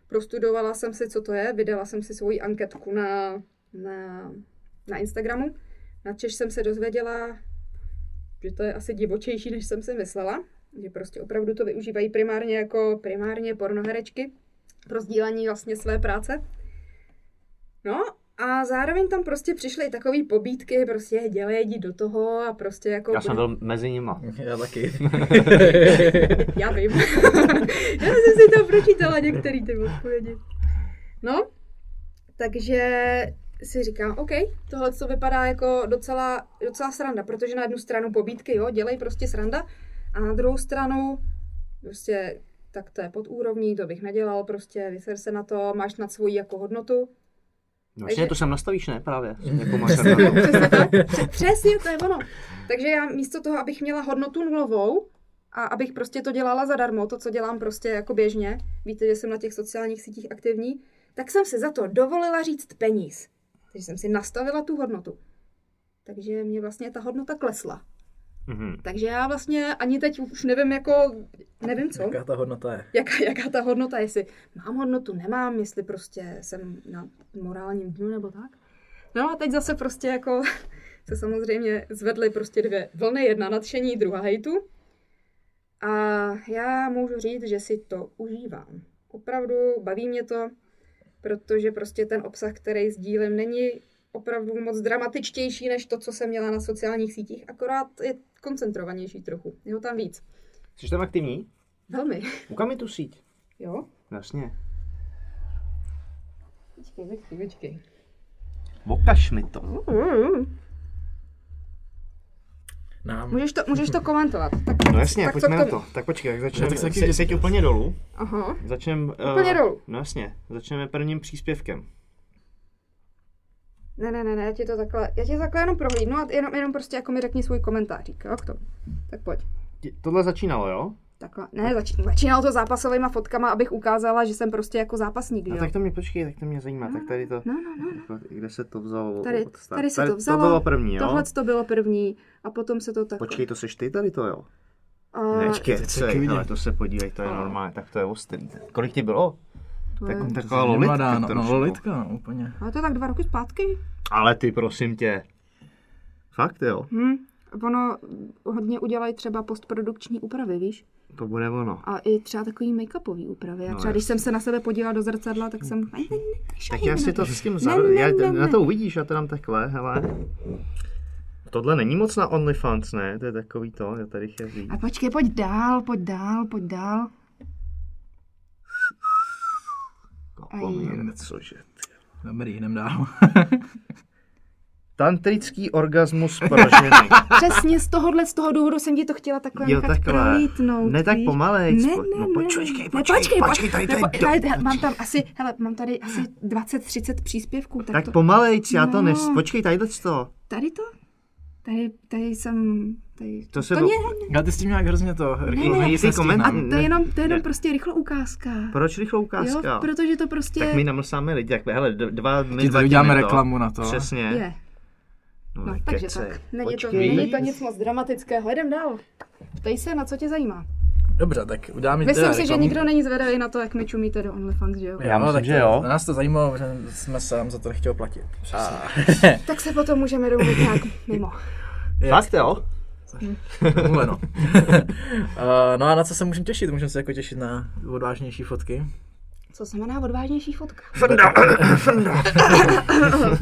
Prostudovala jsem si, co to je, vydala jsem si svoji anketku na, na, na Instagramu. Na Češ jsem se dozvěděla, že to je asi divočejší, než jsem si myslela. Že prostě opravdu to využívají primárně jako primárně pornoherečky pro sdílení vlastně své práce. No a zároveň tam prostě přišly takové pobídky, prostě dělej, jdi do toho a prostě jako... Já jsem byl mezi nima. Já taky. Já vím. Já jsem si to pročítala některé ty odpovědi. No, takže si říkám, OK, tohle to vypadá jako docela, docela sranda, protože na jednu stranu pobídky, jo, dělej prostě sranda, a na druhou stranu prostě tak to je pod úrovní, to bych nedělal, prostě vyser se na to, máš nad svoji jako hodnotu. No, Takže- to sem nastavíš, ne? Právě. Jako Přesně, mašana. přesně tak. Přesně, to je ono. Takže já místo toho, abych měla hodnotu nulovou a abych prostě to dělala zadarmo, to, co dělám prostě jako běžně, víte, že jsem na těch sociálních sítích aktivní, tak jsem si za to dovolila říct peníz. Takže jsem si nastavila tu hodnotu. Takže mě vlastně ta hodnota klesla. Mhm. Takže já vlastně ani teď už nevím jako, nevím co Jaká ta hodnota je? jaká, jaká ta hodnota, jestli mám hodnotu, nemám, jestli prostě jsem na morálním dnu nebo tak. No a teď zase prostě jako se samozřejmě zvedly prostě dvě vlny, jedna nadšení, druhá hejtu. A já můžu říct, že si to užívám. Opravdu baví mě to, protože prostě ten obsah, který sdílím, není opravdu moc dramatičtější než to, co jsem měla na sociálních sítích, akorát je koncentrovanější trochu. Je ho tam víc. Jsi tam aktivní? Velmi. Ukaž mi tu síť. Jo? Jasně. Počkej, počkej, počkej. Okaž mi to. Nám. Můžeš to, můžeš to komentovat. Tak, No jasně, tak pojďme na to. Tak počkej, jak začneme. tak se seď úplně dolů. Aha. Začneme... Úplně dolů. No jasně, začneme prvním příspěvkem. Ne, ne, ne, ne, já ti to takhle, já ti takhle jenom prohlídnu a jenom, jenom prostě jako mi řekni svůj komentářík, jo, k tomu. Tak pojď. Tohle začínalo, jo? Takhle, ne, zač, začínalo to zápasovými fotkama, abych ukázala, že jsem prostě jako zápasník, No tak to mě počkej, tak to mě zajímá. Tak tady to... No, no, no, no. Kde se to vzalo? Tady, tady se to vzalo. To bylo první, jo? Tohle to bylo první a potom se to tak. Počkej, to seš ty tady to, jo? A, Ne, počkej, teď se co je, taky hele, vidět. to se podívej, to je normálně, tak to je ostrý. Kolik ti bylo? to je, Tak, To taková je lolitka mladá, no, no, lolitka, no, úplně. ale to je tak dva roky zpátky. Ale ty, prosím tě. Fakt, jo? Hm. Ono hodně udělají třeba postprodukční úpravy, víš? To bude ono. A i třeba takový make-upový úpravy. A No, třeba když jsem se na sebe podívala do zrcadla, tak jsem... Ne, ne, ne, Tak já si to s tím. Ne, ne, já, ne, na ne. to uvidíš, já to dám takhle, hele. Tohle není moc na OnlyFans, ne? To je takový to, já tady říct. A počkej, pojď dál, pojď dál, pojď dál. Kopomír, cože. Dobrý, jdem dál. Tantrický orgasmus pro ženy. Přesně z tohohle, z toho důvodu jsem ti to chtěla takhle Jo, nechat takhle. prolítnout. Ne tak pomalej, Ne, ne, no ne, počkej, ne, počkej, počkej, počkej, tady to do- hele, hele, mám tam asi, hele, mám tady asi 20-30 příspěvků, tak, Tak to, pomalejc, já to No. nes... Počkej, tady to. tady to? Tady, tady jsem, tady, To se to bo- ne, Já ty s tím nějak hrozně to... ne, ne, ne, koment- a ne, to je jenom, to je jenom ne. prostě rychlou ukázka. Proč rychlou ukázka? Jo, protože to prostě Tak my namlsáme lidi, tak hele, dva, my Ti dva tady uděláme to. reklamu na to. Přesně. je. No, tak takže tak. Není to, není to nic moc dramatického. Jdem dál. Ptej se, na co tě zajímá. Dobře, tak udáme Myslím si, že nikdo není zvedavý na to, jak mi čumíte do OnlyFans, že jo? Já myslím, tak že jo. Nás to zajímalo, že jsme sám za to nechtěl platit. A, Tak se potom můžeme domluvit nějak mimo. Fakt jo? Tohle, no. Uh, no a na co se můžeme těšit? Můžeme se jako těšit na odvážnější fotky. Co znamená odvážnější fotka?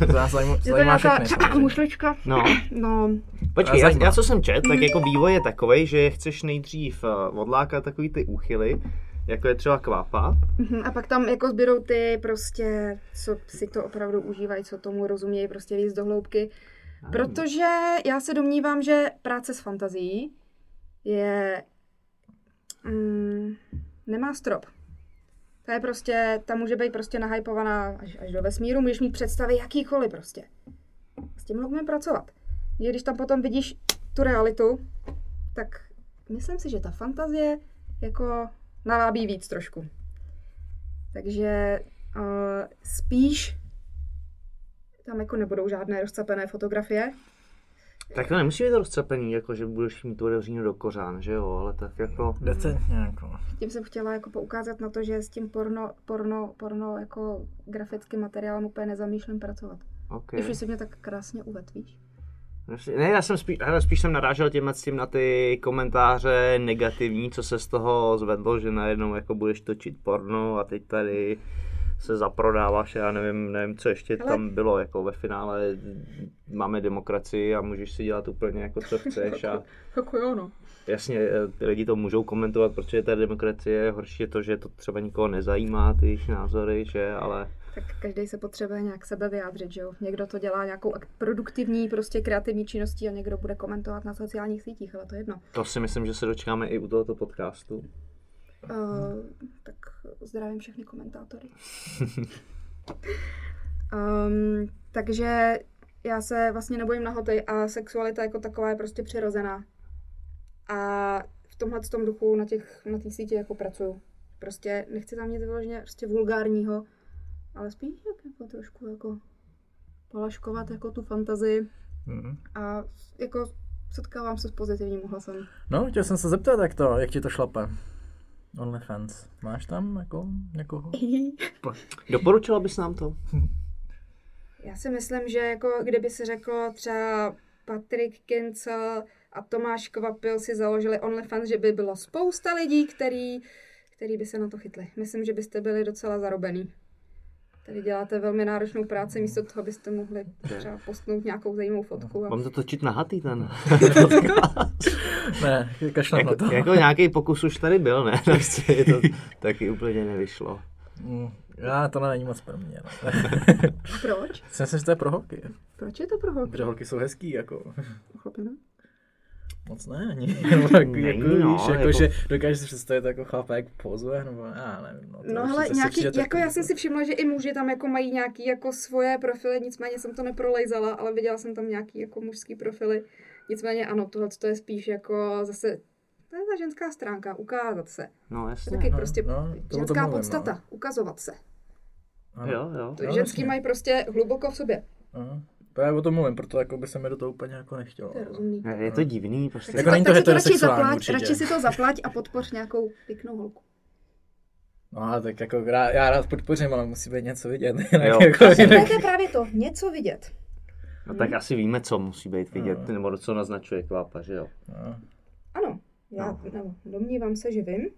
To nás zajímá, Je to zajímá nějaká všechny. mušlička? No. No, Počkej, já, já co jsem čet, tak jako vývoj je takový, že chceš nejdřív eh, odlákat takový ty úchyly, jako je třeba kvápa. mhm, a pak tam jako zbydou ty prostě, co si to opravdu užívají, co tomu rozumějí, prostě víc do hloubky. Protože já se domnívám, že práce s fantazií je... Mm, nemá strop. To je prostě, ta může být prostě nahypovaná až, až do vesmíru, můžeš mít představy jakýkoliv prostě. S tím můžeme pracovat. Že když tam potom vidíš tu realitu, tak myslím si, že ta fantazie jako navábí víc trošku. Takže uh, spíš tam jako nebudou žádné rozcapené fotografie. Tak to nemusí být rozcepený, jako že budeš mít otevřený do kořán, že jo, ale tak jako... Decentně jako. Tím jsem chtěla jako poukázat na to, že s tím porno, porno, porno jako grafickým materiálem úplně nezamýšlím pracovat. Okay. Když si mě tak krásně uvetvíš. Ne, já jsem spíš, hele, spíš jsem narážel tím s tím na ty komentáře negativní, co se z toho zvedlo, že najednou jako budeš točit porno a teď tady se zaprodáváš, já nevím, nevím, co ještě Hele. tam bylo, jako ve finále máme demokracii a můžeš si dělat úplně jako co chceš a Jako jo, no. jasně, eh, ty lidi to můžou komentovat, protože ta demokracie, horší je to, že to třeba nikoho nezajímá, ty jejich názory, že, ale Tak každý se potřebuje nějak sebe vyjádřit, že jo. Někdo to dělá nějakou ak- produktivní, prostě kreativní činností a někdo bude komentovat na sociálních sítích, ale to je jedno. to si myslím, že se dočkáme i u tohoto podcastu. Uh, tak zdravím všechny komentátory. um, takže já se vlastně nebojím nahoty a sexualita jako taková je prostě přirozená. A v tomhle tom duchu na těch na té síti jako pracuju. Prostě nechci tam nic vyloženě prostě vulgárního, ale spíš jak jako trošku jako polaškovat jako tu fantazii Mhm. a jako setkávám se s pozitivním ohlasem. No, chtěl jsem se zeptat, jak to, jak ti to šlape. OnlyFans. Máš tam jako někoho? Doporučila bys nám to? Já si myslím, že jako kdyby se řeklo třeba Patrik Kincel a Tomáš Kvapil si založili OnlyFans, že by bylo spousta lidí, který, který by se na to chytli. Myslím, že byste byli docela zarobený. Tady děláte velmi náročnou práci, místo toho byste mohli třeba postnout nějakou zajímavou fotku. A... Mám to točit na hatý ten. Ne, kašlem na to. jako, jako nějaký pokus už tady byl, ne? Prostě je to taky úplně nevyšlo. Mm, Já, to není moc pro mě. No. A proč? Si myslím, že to je pro holky. Proč je to pro holky? Protože holky jsou hezký, jako. Chlapi, ne? Moc ne, ani. Nebo jako, Není, jako, no, víš, jako, jako- že dokážeš si představit jako chlapa, jak pozuje, nebo já nevím. No, No hele, se nějaký, jako takový, já jsem si všimla, že i muži tam jako mají nějaký jako svoje profily, nicméně jsem to neprolejzala, ale viděla jsem tam nějaký jako mužský profily. Nicméně ano, tohle to je spíš jako zase, to je ta ženská stránka, ukázat se. No To je jasně. taky no, prostě no, to o tom ženská mluvím, podstata, no. ukazovat se. Ano. Jo, jo. To No, ženský jasně. mají prostě hluboko v sobě. Aha. Právě o tom mluvím, proto jako by se mi do toho úplně jako nechtělo. To je rozumný. Je to divný, prostě. Tak, Jako si není to, to tak si to radši zaplať, určitě. radši si to zaplať a podpoř nějakou pěknou holku. No ale tak jako já, já rád podpořím, ale musí být něco vidět. Jinak Jo. jako, To jinak, je právě to, něco vidět. No tak asi víme, co musí být vidět, No. nebo co naznačuje kvápa, že jo? no. Ano, já No. no. domnívám se, že vím.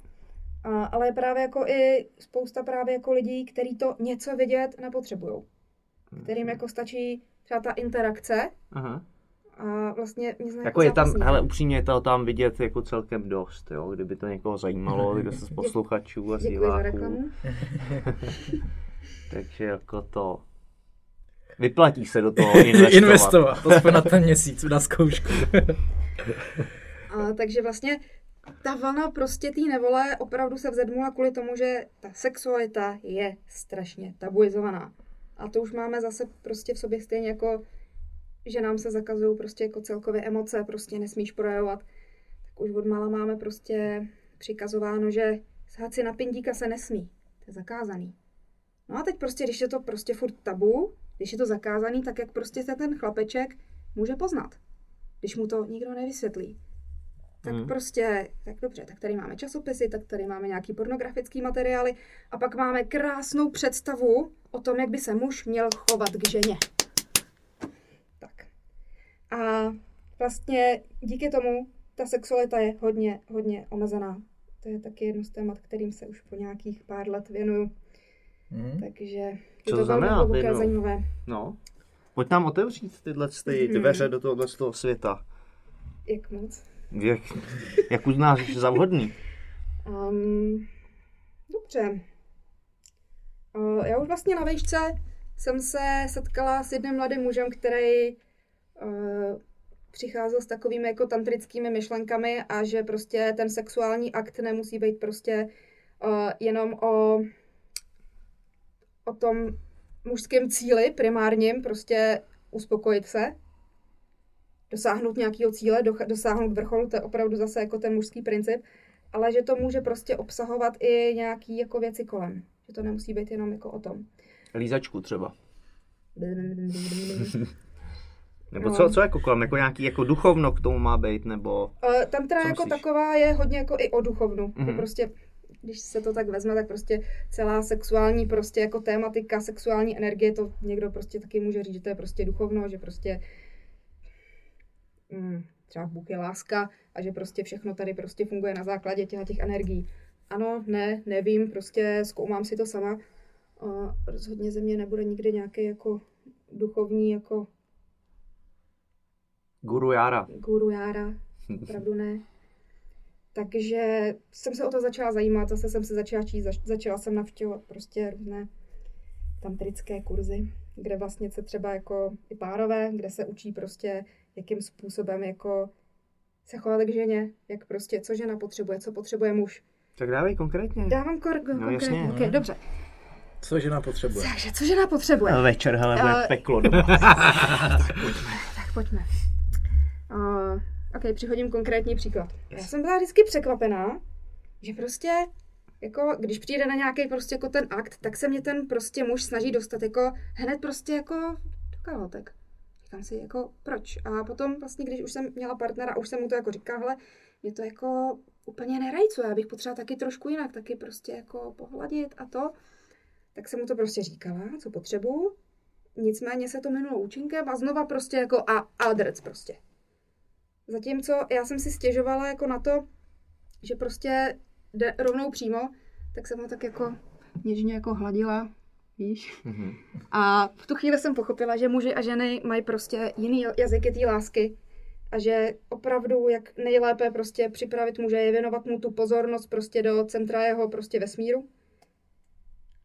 A, ale je právě jako i spousta právě jako lidí, kteří to něco vidět nepotřebují. Kterým jako stačí třeba ta interakce Aha. a vlastně nic Jako je tam, hele, upřímně je to tam vidět jako celkem dost, jo? Kdyby to někoho zajímalo, kdo se z posluchačů a z diváků. Takže jako to. Vyplatí se do toho investovat. investovat. To na ten měsíc, na zkoušku. A, takže vlastně ta vlna prostě té nevole opravdu se vzedmula kvůli tomu, že ta sexualita je strašně tabuizovaná. A to už máme zase prostě v sobě stejně jako, že nám se zakazují prostě jako celkově emoce, prostě nesmíš projevovat. Tak už od mala máme prostě přikazováno, že sát si na pindíka se nesmí. To je zakázaný. No a teď prostě, když je to prostě furt tabu, když je to zakázaný, tak jak prostě se ten chlapeček může poznat, když mu to nikdo nevysvětlí. Tak hmm. prostě, tak dobře, tak tady máme časopisy, tak tady máme nějaký pornografický materiály a pak máme krásnou představu o tom, jak by se muž měl chovat k ženě. Tak. A vlastně díky tomu ta sexualita je hodně, hodně omezená. To je taky jedno z témat, kterým se už po nějakých pár let věnuju. Hmm. Takže Co to velmi znamená a věnu? zajímavé. No. Pojď nám otevřít tyhle ty Mhm. dveře do tohohle toho světa. Jak moc? Jak, jak uznáš za vhodný? Um, dobře. Uh, já už vlastně na vejšce jsem se setkala s jedním mladým mužem, který uh, přicházel s takovými jako tantrickými myšlenkami a že prostě ten sexuální akt nemusí být prostě uh, jenom o, o tom mužském cíli primárním, prostě uspokojit se, dosáhnout nějakého cíle, dosáhnout vrcholu, to je opravdu zase jako ten mužský princip, ale že to může prostě obsahovat i nějaký jako věci kolem. Že to nemusí být jenom jako o tom. Lízačku třeba. Nebo No. co, co jako kolem, jako nějaký jako duchovno k tomu má být, nebo... Eh, Tam teda jako myslíš? taková je hodně jako i o duchovnu. Mm-hmm. Mhm. prostě, když se to tak vezme, tak prostě celá sexuální prostě jako tématika, sexuální energie, to někdo prostě taky může říct, že to je prostě duchovno, že prostě mm, třeba Bůh je láska a že prostě všechno tady prostě funguje na základě těch těch energií. Ano, ne, nevím, prostě zkoumám si to sama. A rozhodně ze mě nebude nikdy nějaký jako duchovní jako Guru Jára. guru Jára, opravdu ne. Takže jsem se o to začala zajímat, zase jsem se začala číst, zač- začala jsem navštěvovat prostě různé tantrické kurzy, kde vlastně se třeba jako i párové, kde se učí prostě, jakým způsobem jako se chovat k ženě, jak prostě, co žena potřebuje, co potřebuje muž. Tak dávej konkrétně. Dávám kor- konkrétně, jasně. okay, dobře. Co žena potřebuje? Takže, co žena potřebuje? A Večer, hele, bude Eh, peklo doma. Tak pojďme. Uh, ok, přihodím konkrétní příklad. Já jsem byla vždycky překvapená, že prostě, jako, když přijde na nějaký prostě jako ten akt, tak se mě ten prostě muž snaží dostat jako hned prostě jako do kalhotek. Říkám si, jako, proč? A potom vlastně, když už jsem měla partnera, už jsem mu to jako říkala, hele, mě to jako úplně nerajcuje, já bych potřebovala taky trošku jinak, taky prostě jako pohladit a to. Tak jsem mu to prostě říkala, co potřebuju. Nicméně se to minulo účinkem a znova prostě jako a adrec prostě. Zatímco já jsem si stěžovala jako na to, že prostě jde rovnou přímo, tak jsem ho tak jako něžně jako hladila, víš. Mhm. A v tu chvíli jsem pochopila, že muži a ženy mají prostě jiný jazyky té lásky a že opravdu jak nejlépe prostě připravit muže je věnovat mu tu pozornost prostě do centra jeho prostě vesmíru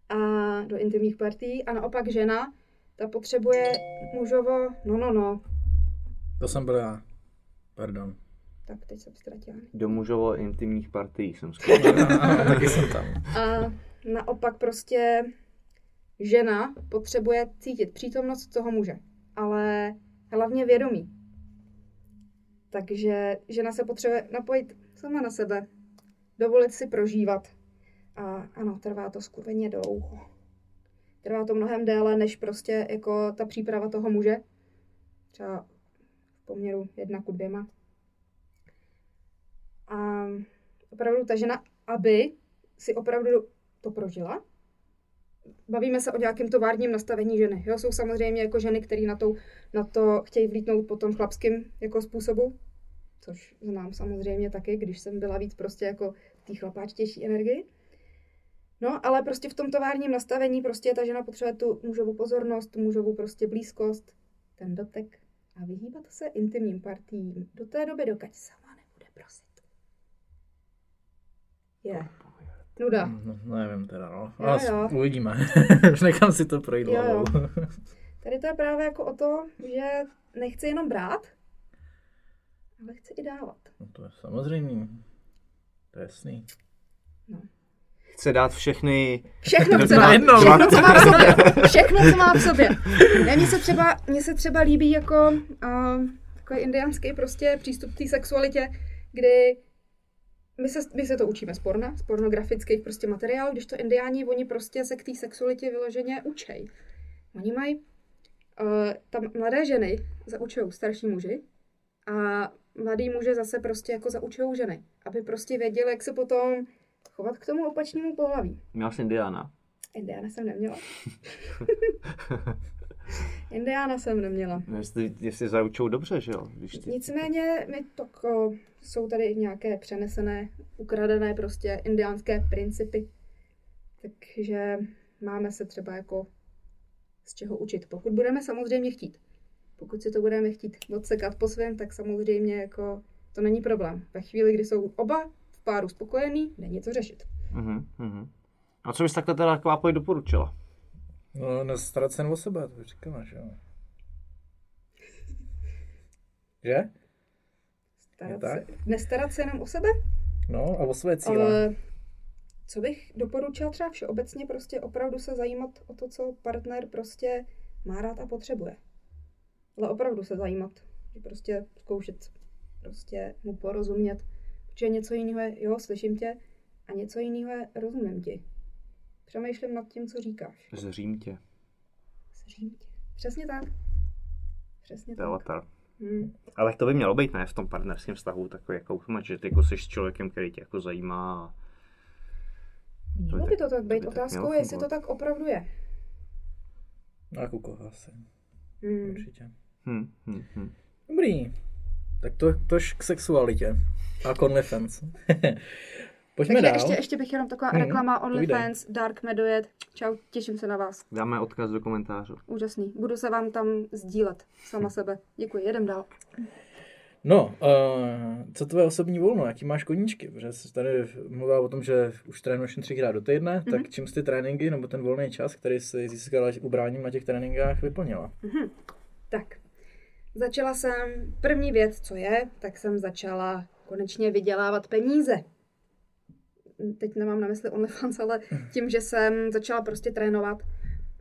a do intimních partí a naopak žena, ta potřebuje mužovo, no no no, To jsem byl já. Pardon. tak teď jsem ztratila. Do mužovo intimních partií jsem ano, taky jsem tam. A naopak prostě žena potřebuje cítit přítomnost toho muže, ale hlavně vědomí. Takže žena se potřebuje napojit sama na sebe, dovolit si prožívat. A ano, trvá to skurveně dlouho. Trvá to mnohem déle, než prostě jako ta příprava toho muže. Třeba poměru jedna ku dvěma. A opravdu ta žena, aby si opravdu to prožila. Bavíme se o nějakém továrním nastavení ženy. Jo? Jsou samozřejmě jako ženy, které na to, na to chtějí vlítnout po tom chlapském jako způsobu, což znám samozřejmě taky, když jsem byla víc prostě jako té chlapáčtější energii. No, ale prostě v tom továrním nastavení prostě ta žena potřebuje tu mužovou pozornost, mužovou prostě blízkost, ten dotek a vyhýbat se intimním partím do té doby, dokud sama nebude prosit. Je. Nuda. No, nevím teda, no. Jo, jo. uvidíme. Nechám si to projít Jo, jo. Tady to je právě jako o to, že nechci jenom brát, ale chci i dávat. No to je samozřejmě. To je jasný. Chce dát všechny... Všechno chce dát. Všechno, co má v sobě. Všechno, co má v sobě. Ne, mně se třeba, mně se třeba líbí jako uh, takový indiánský prostě přístup k té sexualitě, kdy my se, my se to učíme z porna, z pornografických prostě materiálů, když to indiáni, oni prostě se k té sexualitě vyloženě učej. Oni mají, uh, tam mladé ženy zaučují starší muži a mladý muže zase prostě jako zaučují ženy, aby prostě věděli, jak se potom chovat k tomu opačnému pohlaví. Měl jsi Indiana. Indiána jsem neměla. Indiána jsem neměla. No, Jestli, jestli zaučou dobře, že jo? Když ty... Nicméně my tak, o, jsou tady nějaké přenesené, ukradené prostě indiánské principy. Takže máme se třeba jako z čeho učit. Pokud budeme samozřejmě chtít. Pokud si to budeme chtít odsekat po svém, tak samozřejmě jako to není problém. Ve chvíli, kdy jsou oba v páru spokojení, není co řešit. Mhm, mhm. A co bys takhle teda kvápoj doporučila? No, nestarat se jen o sebe, to říkáme, že jo. Že? Je Starat se, nestarat se jenom o sebe, No, a o své cíle. Ale co bych doporučila třeba všeobecně prostě opravdu se zajímat o to, co partner prostě má rád a potřebuje. Ale opravdu se zajímat, že prostě zkoušet prostě mu porozumět, protože něco jiného je, jo, slyším tě, a něco jiného je, rozumím ti. Přemýšlím nad tím, co říkáš. Zřím tě. Slyším tě. Přesně tak. Přesně To je tak. Hmm. Ale to by mělo být, ne, v tom partnerském vztahu, takový jako automat, že ty jako jsi s člověkem, který tě jako zajímá. a- Mělo by to tak být. tak Otázkou je, jestli to tak opravdu je. No, jako koho asi. Hmm. Určitě. Hm, hm, hm. Dobrý. Tak to, tož k sexualitě. A OnlyFans. Pojďme Takže dál. ještě, ještě bych jenom taková Mhm, reklama. OnlyFans, Dark Medojet. Čau, těším se na vás. Dáme odkaz do komentářů. Úžasný. Budu se vám tam sdílet sama sebe. Děkuji, jedem dál. No, uh, co tvoje osobní volno? Jaký máš koníčky? Protože jsi tady mluvila o tom, že už trénuješ jen třikrát do týdne, mm-hmm. tak čím jsi ty tréninky nebo ten volný čas, který jsi získala ubráním na těch tréninkách, vyplnila? Tak, začala jsem, první věc, co je, tak jsem začala konečně vydělávat peníze. Teď nemám na mysli OnlyFans, ale tím, že jsem začala prostě trénovat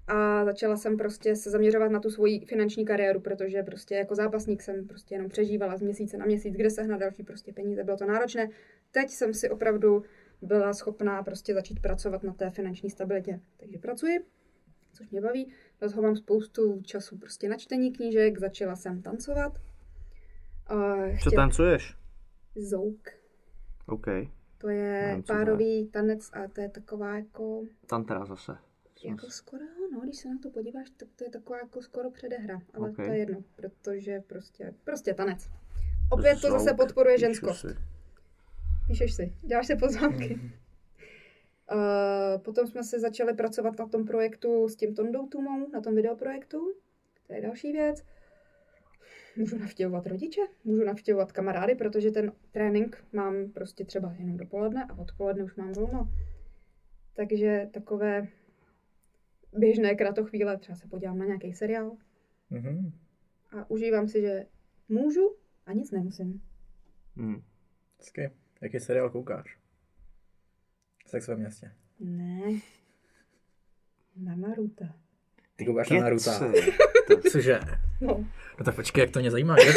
a začala jsem prostě se zaměřovat na tu svoji finanční kariéru, protože prostě jako zápasník jsem prostě jenom přežívala z měsíce na měsíc, kde sehnat další prostě peníze, bylo to náročné. Teď jsem si opravdu byla schopná prostě začít pracovat na té finanční stabilitě. Takže pracuji, což mě baví. Mám spoustu času prostě na čtení knížek, začala jsem tancovat. Uh, Co tancuješ? Zouk. OK. To je Nevím, párový tanec a to je taková jako, Tantra zase. jako skoro, no, když se na to podíváš, tak to je taková jako skoro předehra, ale Ok. to je jedno, protože prostě, prostě tanec. Opět to zase Zouk, podporuje ženskost. si. Píšeš si, děláš si poznámky. Mhm. Uh, potom jsme se začali pracovat na tom projektu s tím Tondou Tumou, na tom videoprojektu. To je další věc. Můžu navštěvovat rodiče, můžu navštěvovat kamarády, protože ten trénink mám prostě třeba jenom dopoledne a odpoledne už mám volno. Takže takové běžné kratochvíle, třeba se podívám na nějaký seriál Mhm. a užívám si, že můžu a nic nemusím. Hm. Hezky. Jaký seriál koukáš? Sex ve městě. Ne. Na Naruto. Ty koukáš na Naruto. Cože? No. No tak počkej, jak to mě zajímá. Kde,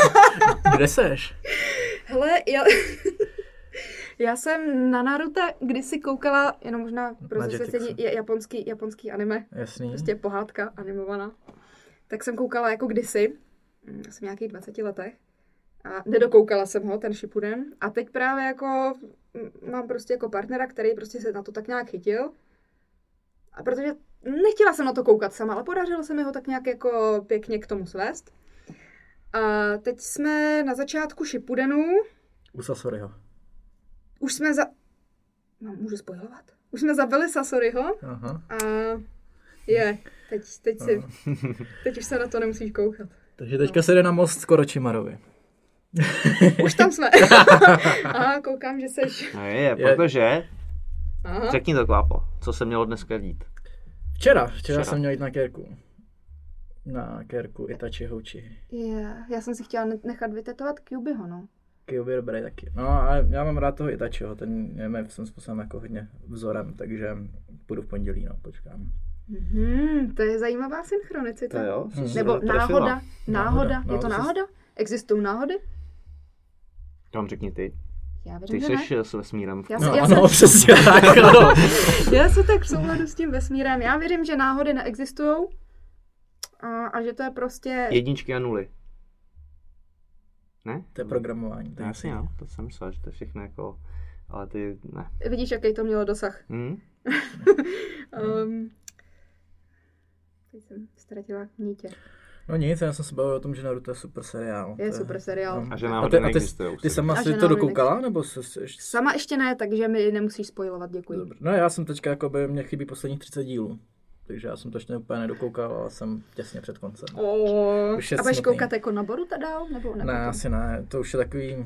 kde seš? Hele, já, já jsem na Naruto kdysi koukala, jenom možná pro zasvěcení, japonský, japonský anime, Jasný. prostě pohádka animovaná. Tak jsem koukala jako kdysi, asi v nějakých 20 letech. A nedokoukala jsem ho, ten Shippuden. A teď právě jako mám prostě jako partnera, který prostě se na to tak nějak chytil. A protože nechtěla jsem na to koukat sama, ale podařilo se mi ho tak nějak jako pěkně k tomu svést. A teď jsme na začátku Shippudenu, U Sasoriho. už jsme za... No, můžu spojovat? Už jsme zabili Sasoriho Aha. a je, teď, teď, si, teď už se na to nemusíš koukat. Takže teďka se jde na most s Koročimarovi. Už tam jsme. Aha, koukám, že seš... No je, protože, Aha. řekni to kvápo, co se mělo dneska dít. Včera, včera, Včera. jsem měl jít na kérku. Na kérku Itachi Houchi. Yeah. Já jsem si chtěla ne- nechat vytetovat Kyubiho, no. Kyubi je dobrý taky. No a já mám rád toho Itachiho, ten je mi svým způsobem jako hodně vzorem, takže půjdu v pondělí, no, počkám. Hmm, to je zajímavá synchronicita. To jo, se Nebo náhoda. Náhoda. Náhoda, no, Je to se- náhoda? Existují náhody? To vám řekni ty. Já Ty věřím, ne. jsi s vesmírem. Já, No se, já, ano, se, přesně tak. no. já se tak v souladu s tím vesmírem. Já věřím, že náhody neexistují. A, a že to je prostě... Jedničky a nuly. Ne? To je programování. to je Jasně, jasný. jo. To jsem myslel, že to je všechno jako... Ale ty ne. Vidíš, jaký to mělo dosah. Hm? Um, teď jsem ztratila nítě. No nic, já jsem se bavil o tom, že Naruto je super seriál. Je To super seriál. A že A náhody ty, a ty, neexistujou. ty sama A si že to dokoukala, nebo se, se ještě... Sama ještě ne, takže mi nemusíš spojovat, děkuji. Dobře. No já jsem teďka, jako by mě chybí posledních 30 dílů. Takže já jsem to ještě úplně nedokoukal, ale jsem těsně před koncem. Oh. Už je A budeš koukat jako na Boruta dál? Nebo Ne, ne, asi ne, to už je takový...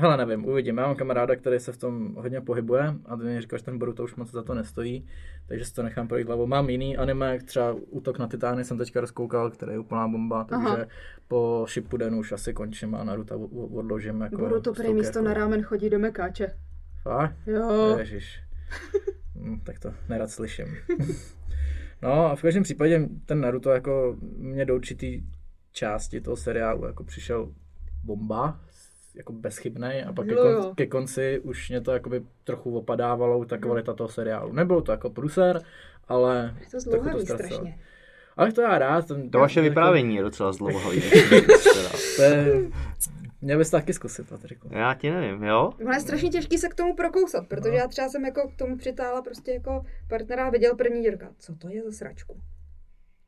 Hele, nevím, uvidím. Já mám kamaráda, který se v tom hodně pohybuje a ten mi říkal, že ten Boruto už moc za to nestojí, takže si to nechám projít hlavou. Mám jiný anime, třeba Útok na Titány jsem teďka rozkoukal, který je úplná bomba, takže Aha. Po Shippudenu už asi končím a Naruto odložím. Jako Boruto prý místo kérkou. na rámen chodí do Mekáče. Fakt? Jo. Ježiš. Hm, tak to nerad slyším. no a v každém případě ten Naruto jako mě do určitý části toho seriálu jako přišel bomba, jako bezchybný a pak ke, Jo, jo. kon, ke konci už mě to jakoby trochu opadávalo, ta kvalita toho seriálu. Nebylo to jako pruser, ale Je to trochu zdlouhavý strašně. Ale to já rád. Ten, To vaše jako- vyprávění je docela zdlouhavý. To je, měl bys taky zkusit, Patriku. Já ti nevím, jo? Ono je strašně těžký se k tomu prokousat, protože já třeba jsem jako k tomu přitála prostě jako partnera a viděl první dílka. Co to je za sračku?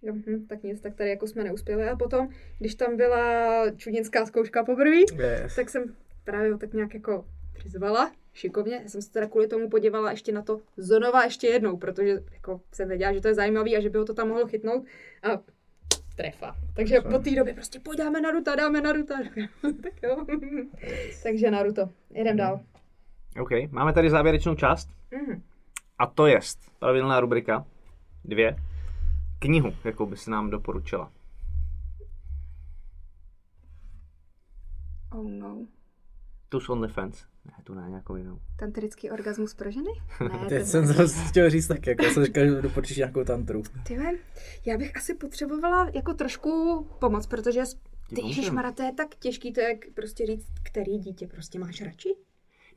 Jo, hm, tak nic, tak tady jako jsme neuspěli. A potom, když tam byla čudinská zkouška poprvé, Yes. tak jsem právě ho tak nějak jako přizvala šikovně. Já jsem se teda kvůli tomu podívala ještě na to zonova ještě jednou, protože jako jsem věděla, že to je zajímavý a že by ho to tam mohlo chytnout. A trefa. Takže po té době prostě pojď dáme Naruto, dáme Naruto. tak jo. Takže Naruto. Jedem dál. OK, máme tady závěrečnou část. Mhm. A to je pravidelná rubrika. Dvě. Knihu, jakou by se nám doporučila. Oh no. Tu z OnlyFans. Ne, tu ne, nějakou jinou. Tantrický orgasmus pro ženy? Ne, Teď jsem zase chtěl říct taky, jako já jsem říkal, že doporučíš nějakou tantru. Tyhle, já bych asi potřebovala jako trošku pomoc, protože ty ježišmara, to je tak těžký, to je jak prostě říct, který dítě prostě máš radši.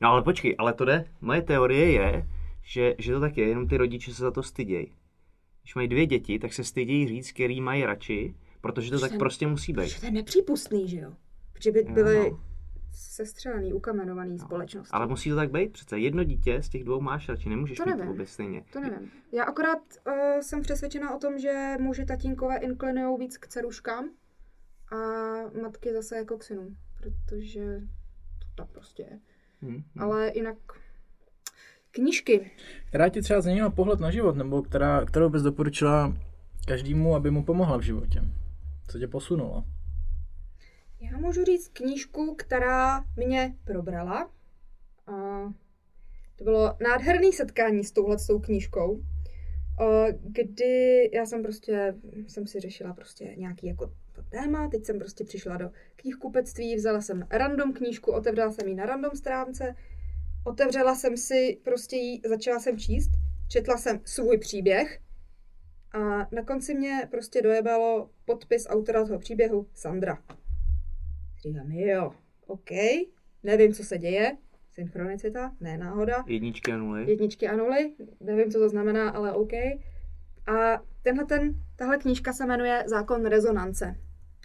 No ale počkej, ale to jde. Moje teorie je, že, že to tak je, jenom ty rodiče se za to stydějí. Když mají dvě děti, tak se stydějí říct, který mají radši, protože to tak Jsem- prostě musí být. Protože to je nepřípustný, že jo? Protože by Jo, byly no. sestřelený, ukamenovaný společnosti. Ale musí to tak být přece. Jedno dítě z těch dvou máš radši, nemůžeš To mít nevím. obě stejně. To nevím. Já akorát uh, jsem přesvědčená o tom, že muži tatínkové inklinují víc k dceruškám a matky zase jako k synům, protože to tak prostě je. Hm, hm. Ale jinak knížky. Která ti třeba změnila pohled na život, nebo která, kterou bys doporučila každému, aby mu pomohla v životě? Co tě posunulo? Já můžu říct knížku, která mě probrala. A to bylo nádherné setkání s touhle s tou knížkou, kdy já jsem prostě, jsem si řešila prostě nějaký jako to téma, teď jsem prostě přišla do knihkupectví, vzala jsem random knížku, otevřela jsem ji na random stránce, otevřela jsem si, prostě ji, začala jsem číst, četla jsem svůj příběh a na konci mě prostě dojebalo podpis autora toho příběhu Sandra. Říkám, jo, OK, nevím, co se děje, synchronicita, ne náhoda, Jedničky a nuly. jedničky a nuly, nevím, co to znamená, ale OK. A tenhle ten, tahle knížka se jmenuje Zákon rezonance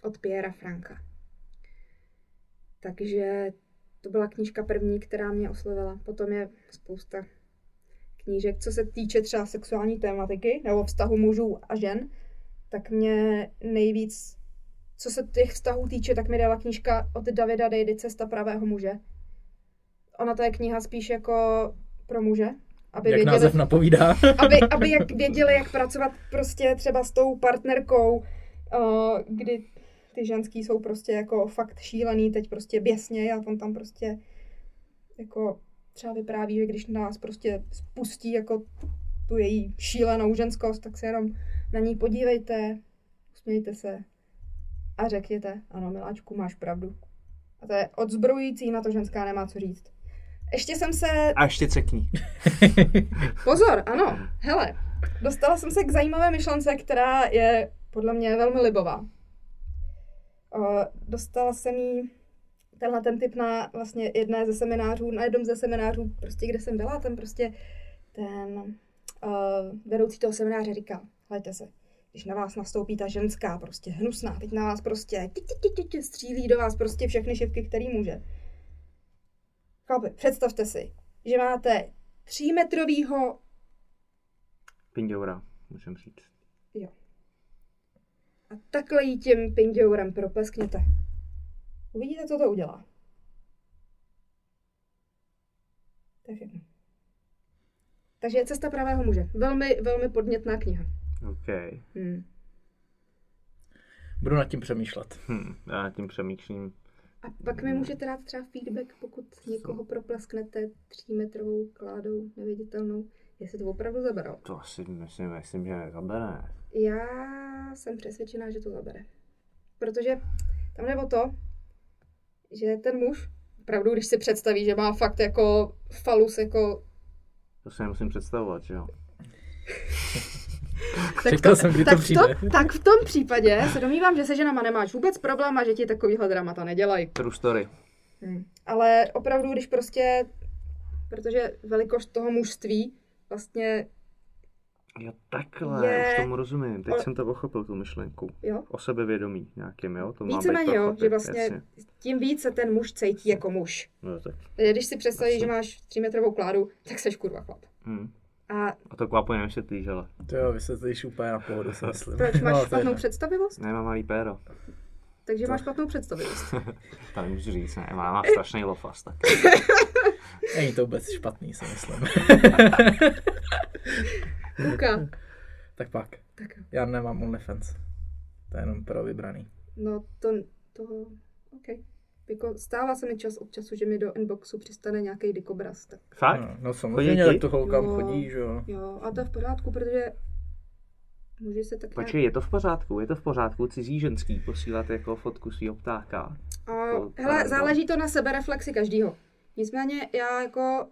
od Piera Franka. Takže to byla knížka první, která mě oslovila. Potom je spousta knížek, co se týče třeba sexuální tématiky nebo vztahu mužů a žen, tak mě nejvíc, co se těch vztahů týče, tak mi dala knížka od Davida Dejdy Cesta pravého muže. Ona to je kniha spíš jako pro muže, aby Jak věděli, název napovídá. aby, aby jak věděli, jak pracovat prostě třeba s tou partnerkou, uh, kdy ty ženský jsou prostě jako fakt šílený, teď prostě běsně a on tam prostě jako třeba vypráví, že když nás prostě spustí jako tu její šílenou ženskost, tak se jenom na ní podívejte, usmějte se a řekněte, ano, miláčku, máš pravdu. A to je odzbrojující, na to ženská nemá co říct. Ještě jsem se... A ještě cekni. Pozor, ano, hele, dostala jsem se k zajímavé myšlence, která je podle mě velmi libová. O, dostala jsem jí tenhle ten typ na vlastně jedné ze seminářů, na jednom ze seminářů, prostě kde jsem byla, ten prostě ten uh, vedoucí toho semináře říkal, hledajte se, když na vás nastoupí ta ženská, prostě hnusná, teď na vás prostě tě, tě, tě, tě, střílí do vás prostě všechny šipky, který může. Chlapi, představte si, že máte třímetrovýho, Pindoura, můžem říct. jo, a takhle jí tím pindourem propleskněte. Uvidíte, co to udělá. To je všechno. Takže Cesta pravého muže. Velmi, velmi podnětná kniha. OK. Hmm. Budu nad tím přemýšlet. Hm, já nad tím přemýšlím. A pak mi můžete dát třeba feedback, pokud někoho proplesknete třímetrovou kládou neviditelnou, jestli to opravdu zaberou. To asi myslím, myslím že nezabere. Já jsem přesvědčená, že to zabere. Protože tam jde o to, že ten muž, opravdu, když si představí, že má fakt jako falus, jako To si nemusím představovat, že jo. tak, Čekal jsem, kdy to tak, přijde. v tom, tak v tom případě se domnívám, že se ženama nemáš vůbec problém a že ti takovýhle dramata nedělají. True story. Hmm. Ale opravdu, když prostě, protože velikost toho mužství vlastně, Jo, takhle, Je- už tomu rozumím. Teď Ale- jsem to pochopil, tu myšlenku. jo, O sebevědomí nějakým, jo? To má být víceméně jo, že vlastně jasně. tím víc se ten muž cítí jako muž. No, tak. Když si představíš, že máš třímetrovou kládu, tak seš kurva chlap. Hm. A A to kvapo nevysvětlíš, ale To jo, vysvětlíš úplně na pohodu, si myslím. proč máš No, to je špatnou představivost? nemám malý péro. Takže máš špatnou představivost. To nemůžu říct, ne, má, má strašný lofas, tak. Není to vůbec špatný, si myslím. Luka. tak pak. Tak. Já nemám OnlyFans. To je jenom pro vybraný. No to, to, OK. Jako stává se mi čas od času, že mi do inboxu přistane nějaký dikobraz, tak Fakt? No, no samozřejmě, ti? to holkám Jo. chodí, že jo. jo, a to je v pořádku, protože může se tak Počkej, je to v pořádku, je to v pořádku cizí ženský posílat jako fotku svého ptáka. A, To- hele, záleží to na sebereflexi každýho. Nicméně já jako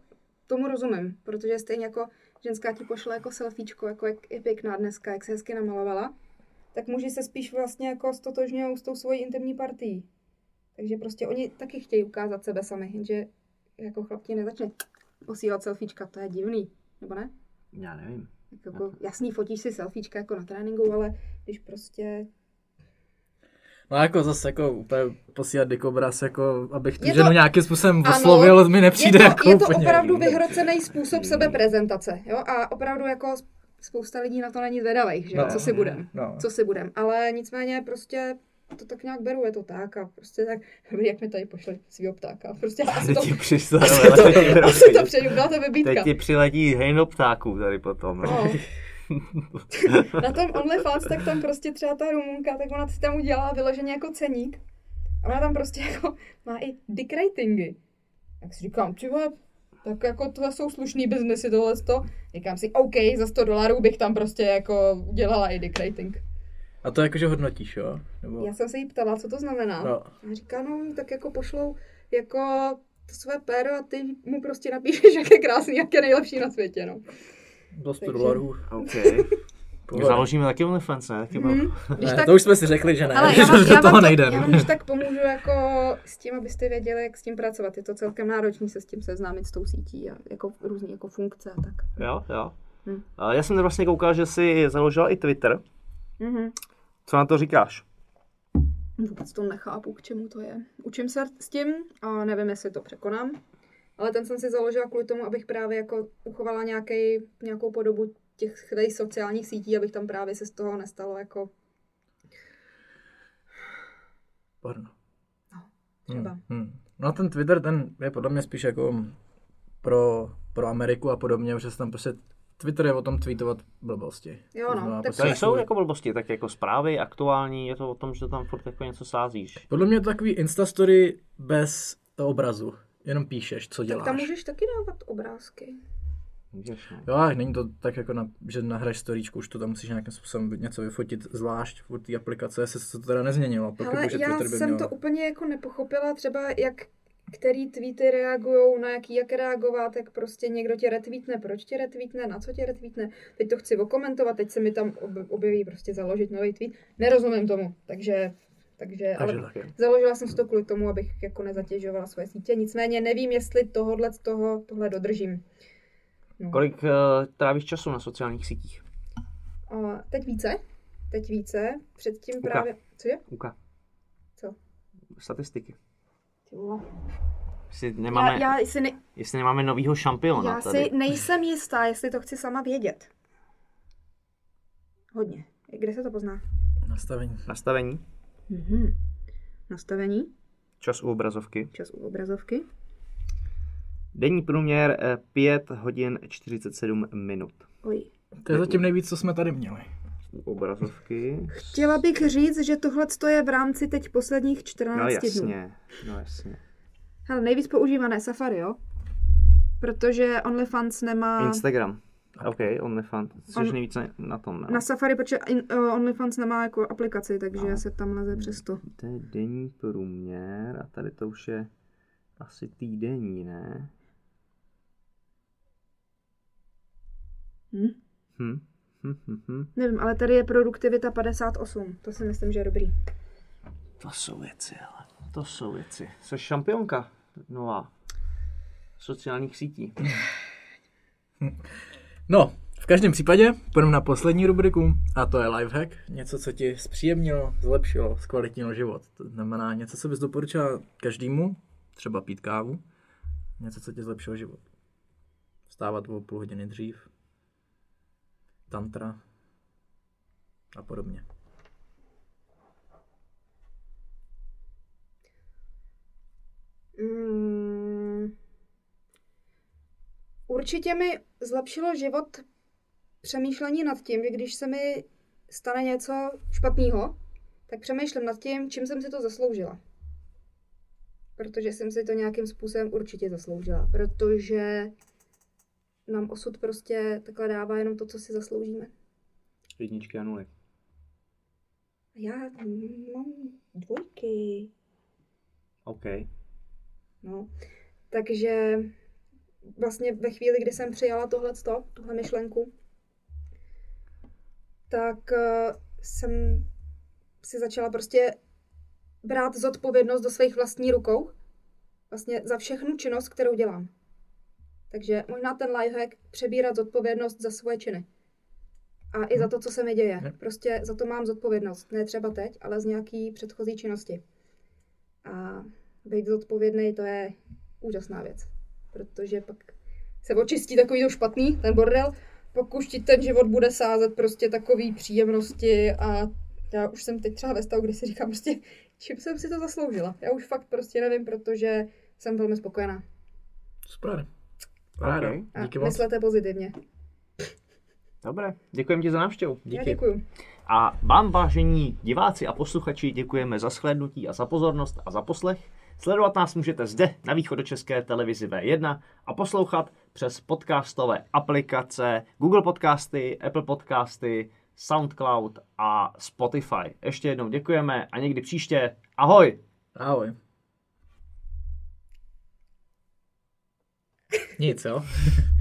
tomu rozumím, protože stejně jako ženská ti pošle jako selfiečko, jako jak je pěkná dneska, jak se hezky namalovala, tak muži se spíš vlastně jako stotožňují s tou svojí intimní partií. Takže prostě oni taky chtějí ukázat sebe sami, jenže jako chlap ti nezačne posílat selfiečka, to je divný, nebo ne? Já nevím. Jako, jasný, fotíš si selfiečka jako na tréninku, ale když prostě No jako zase jako úplně posílat dikobraz, jako abych tu Je to- ženu nějakým způsobem Ano. oslovil, mi nepřijde je to, jako je to úplně. opravdu vyhrocený způsob sebeprezentace, jo? A opravdu jako spousta lidí na to není zvedavých, že jo? No. Co si budem? No. Co si budem? Ale nicméně prostě to tak nějak beru, je to tak a prostě tak, jak mi tady pošli svýho ptáka, prostě asi to, Teď ti přišlo, asi to, ti asi to přeju, byla to vybítka. Teď ti přiletí hejno ptáků tady potom. No. No. Na tom OnlyFans, tak tam prostě třeba ta Rumunka, tak ona si tam udělala vyloženě jako ceník. A ona tam prostě jako má i dick ratingy. Tak si říkám, ty tak jako to jsou slušný biznesy tohle to. Říkám si, OK, za 100 dolarů bych tam prostě jako udělala i dick rating. A to jakože hodnotíš, jo? Nebo... Já jsem se jí ptala, co to znamená. No. A říká, no, tak jako pošlou jako to své péro a ty mu prostě napíšeš, jak je krásný, jak je nejlepší na světě, no. Do 100 Takže- dolarů. OK. Pohoda. Založíme taky OnlyFans, ne? Taky Mhm. mm. Když Ne, tak, to už jsme si řekli, že ne, Ale že já vám, do já, toho nejdem. já vám když tak pomůžu jako s tím, abyste věděli, jak s tím pracovat. Je to celkem náročné se s tím seznámit s tou sítí a jako různý jako funkce a tak. Jo, jo. Hm. A Já jsem vlastně koukal, že jsi založila i Twitter. Mhm. Co na to říkáš? Vůbec to nechápu, k čemu to je. Učím se s tím a nevím, jestli to překonám. Ale ten jsem si založila kvůli tomu, abych právě jako uchovala nějaký, nějakou podobu těch těch sociálních sítí, abych tam právě se z toho nestalo jako Porno. třeba. Hmm. Hmm. No ten Twitter, ten je podle mě spíš jako pro, pro Ameriku a podobně, že se tam prostě Twitter je o tom tweetovat blbosti. Jo, To no, tak prostě nejsou svůj- jako blbosti, tak jako zprávy aktuální, je to o tom, že tam furt jako něco sázíš. Podle mě je to takový Instastory bez obrazu. Jenom píšeš, co Tak děláš. tam můžeš taky dávat obrázky. Můžeš, no. Jo, ale není to tak jako, na, že nahraješ storíčku, už to tam musíš nějakým způsobem něco vyfotit zvlášť od té aplikace, se to teda nezměnilo. Ale já Twitter by jsem měl... to úplně jako nepochopila, třeba jak který tweety reagují, na jaký jak reagovat, jak prostě někdo tě retweetne, proč tě retweetne, na co tě retweetne. Teď to chci okomentovat, teď se mi tam ob- objeví prostě založit nový tweet. Nerozumím tomu, takže, takže, Takže ale tak. založila jsem si to kvůli tomu, abych jako nezatěžovala svoje sítě. Nicméně nevím, jestli tohle z toho, tohle dodržím. No. Kolik uh, trávíš času na sociálních sítích? A teď více, teď více, předtím Uka. právě, co je? Uka. Co? Statistiky. Ty vole. Jestli nemáme, Já, já si ne, jestli nemáme novýho šampiona Já tady. si nejsem jistá, jestli to chci sama vědět. Hodně. Kde se to pozná? Nastavení. Nastavení, Mhm. Nastavení, čas u obrazovky. čas u obrazovky. Denní průměr eh, 5 hodin 47 minut. Oj. To je zatím nejvíc, co jsme tady měli. U obrazovky. Chtěla bych říct, že tohle je v rámci teď posledních 14 No dnů. jasně, no jasně. Hele, nejvíc používané Safari, jo? Protože OnlyFans nemá... Instagram. OK, OnlyFans. Jsi On- nejvíce na tom, no. Na Safari, protože in, uh, OnlyFans nemá jako aplikaci, takže No. se tam leze přes to. To je denní průměr a tady to už je asi týdenní, ne? Hm? Hm. Hm, hm, hm. Nevím, ale tady je produktivita 58. To si myslím, že je dobrý. To jsou věci, ale to jsou věci. Jsi šampionka nová sociálních sítí. No, v každém případě půjdeme na poslední rubriku a to je lifehack. Něco, co ti zpříjemnilo, zlepšilo, zkvalitnilo život. To znamená něco, co bys doporučila každému, třeba pít kávu, něco, co ti zlepšilo život. Vstávat o půl hodiny dřív, tantra a podobně. Mm, určitě mi zlepšilo život přemýšlení nad tím, že když se mi stane něco špatného, tak přemýšlím nad tím, čím jsem si to zasloužila. Protože jsem si to nějakým způsobem určitě zasloužila. Protože nám osud prostě takhle dává jenom to, co si zasloužíme. Jedničky a nuly. Já mám dvojky. OK. No, takže vlastně ve chvíli, kdy jsem přijala tohleto, tuhle myšlenku, tak uh, jsem si začala prostě brát zodpovědnost do svých vlastní rukou. Vlastně za všechnu činnost, kterou dělám. Takže možná ten lifehack přebírat zodpovědnost za svoje činy. A i za to, co se mi děje. Prostě za to mám zodpovědnost. Ne třeba teď, ale z nějaký předchozí činnosti. A být zodpovědný, to je úžasná věc. Protože pak se očistí takový to špatný, ten bordel, pak už ti ten život bude sázet prostě takový příjemnosti a já už jsem teď třeba ve stavu, kdy si říkám prostě, čím jsem si to zasloužila. Já už fakt prostě nevím, protože jsem velmi spokojená. Super. Ráda. Ok. A Díky moc. myslete pozitivně. Dobré, děkujeme ti za návštěvu. Já Díky. děkuju. A vám, vážení diváci a posluchači, děkujeme za shlédnutí a za pozornost a za poslech. Sledovat nás můžete zde na východočeské televizi V1 a poslouchat přes podcastové aplikace Google Podcasty, Apple Podcasty, SoundCloud a Spotify. Ještě jednou děkujeme a někdy příště. Ahoj! Ahoj. Nic, jo?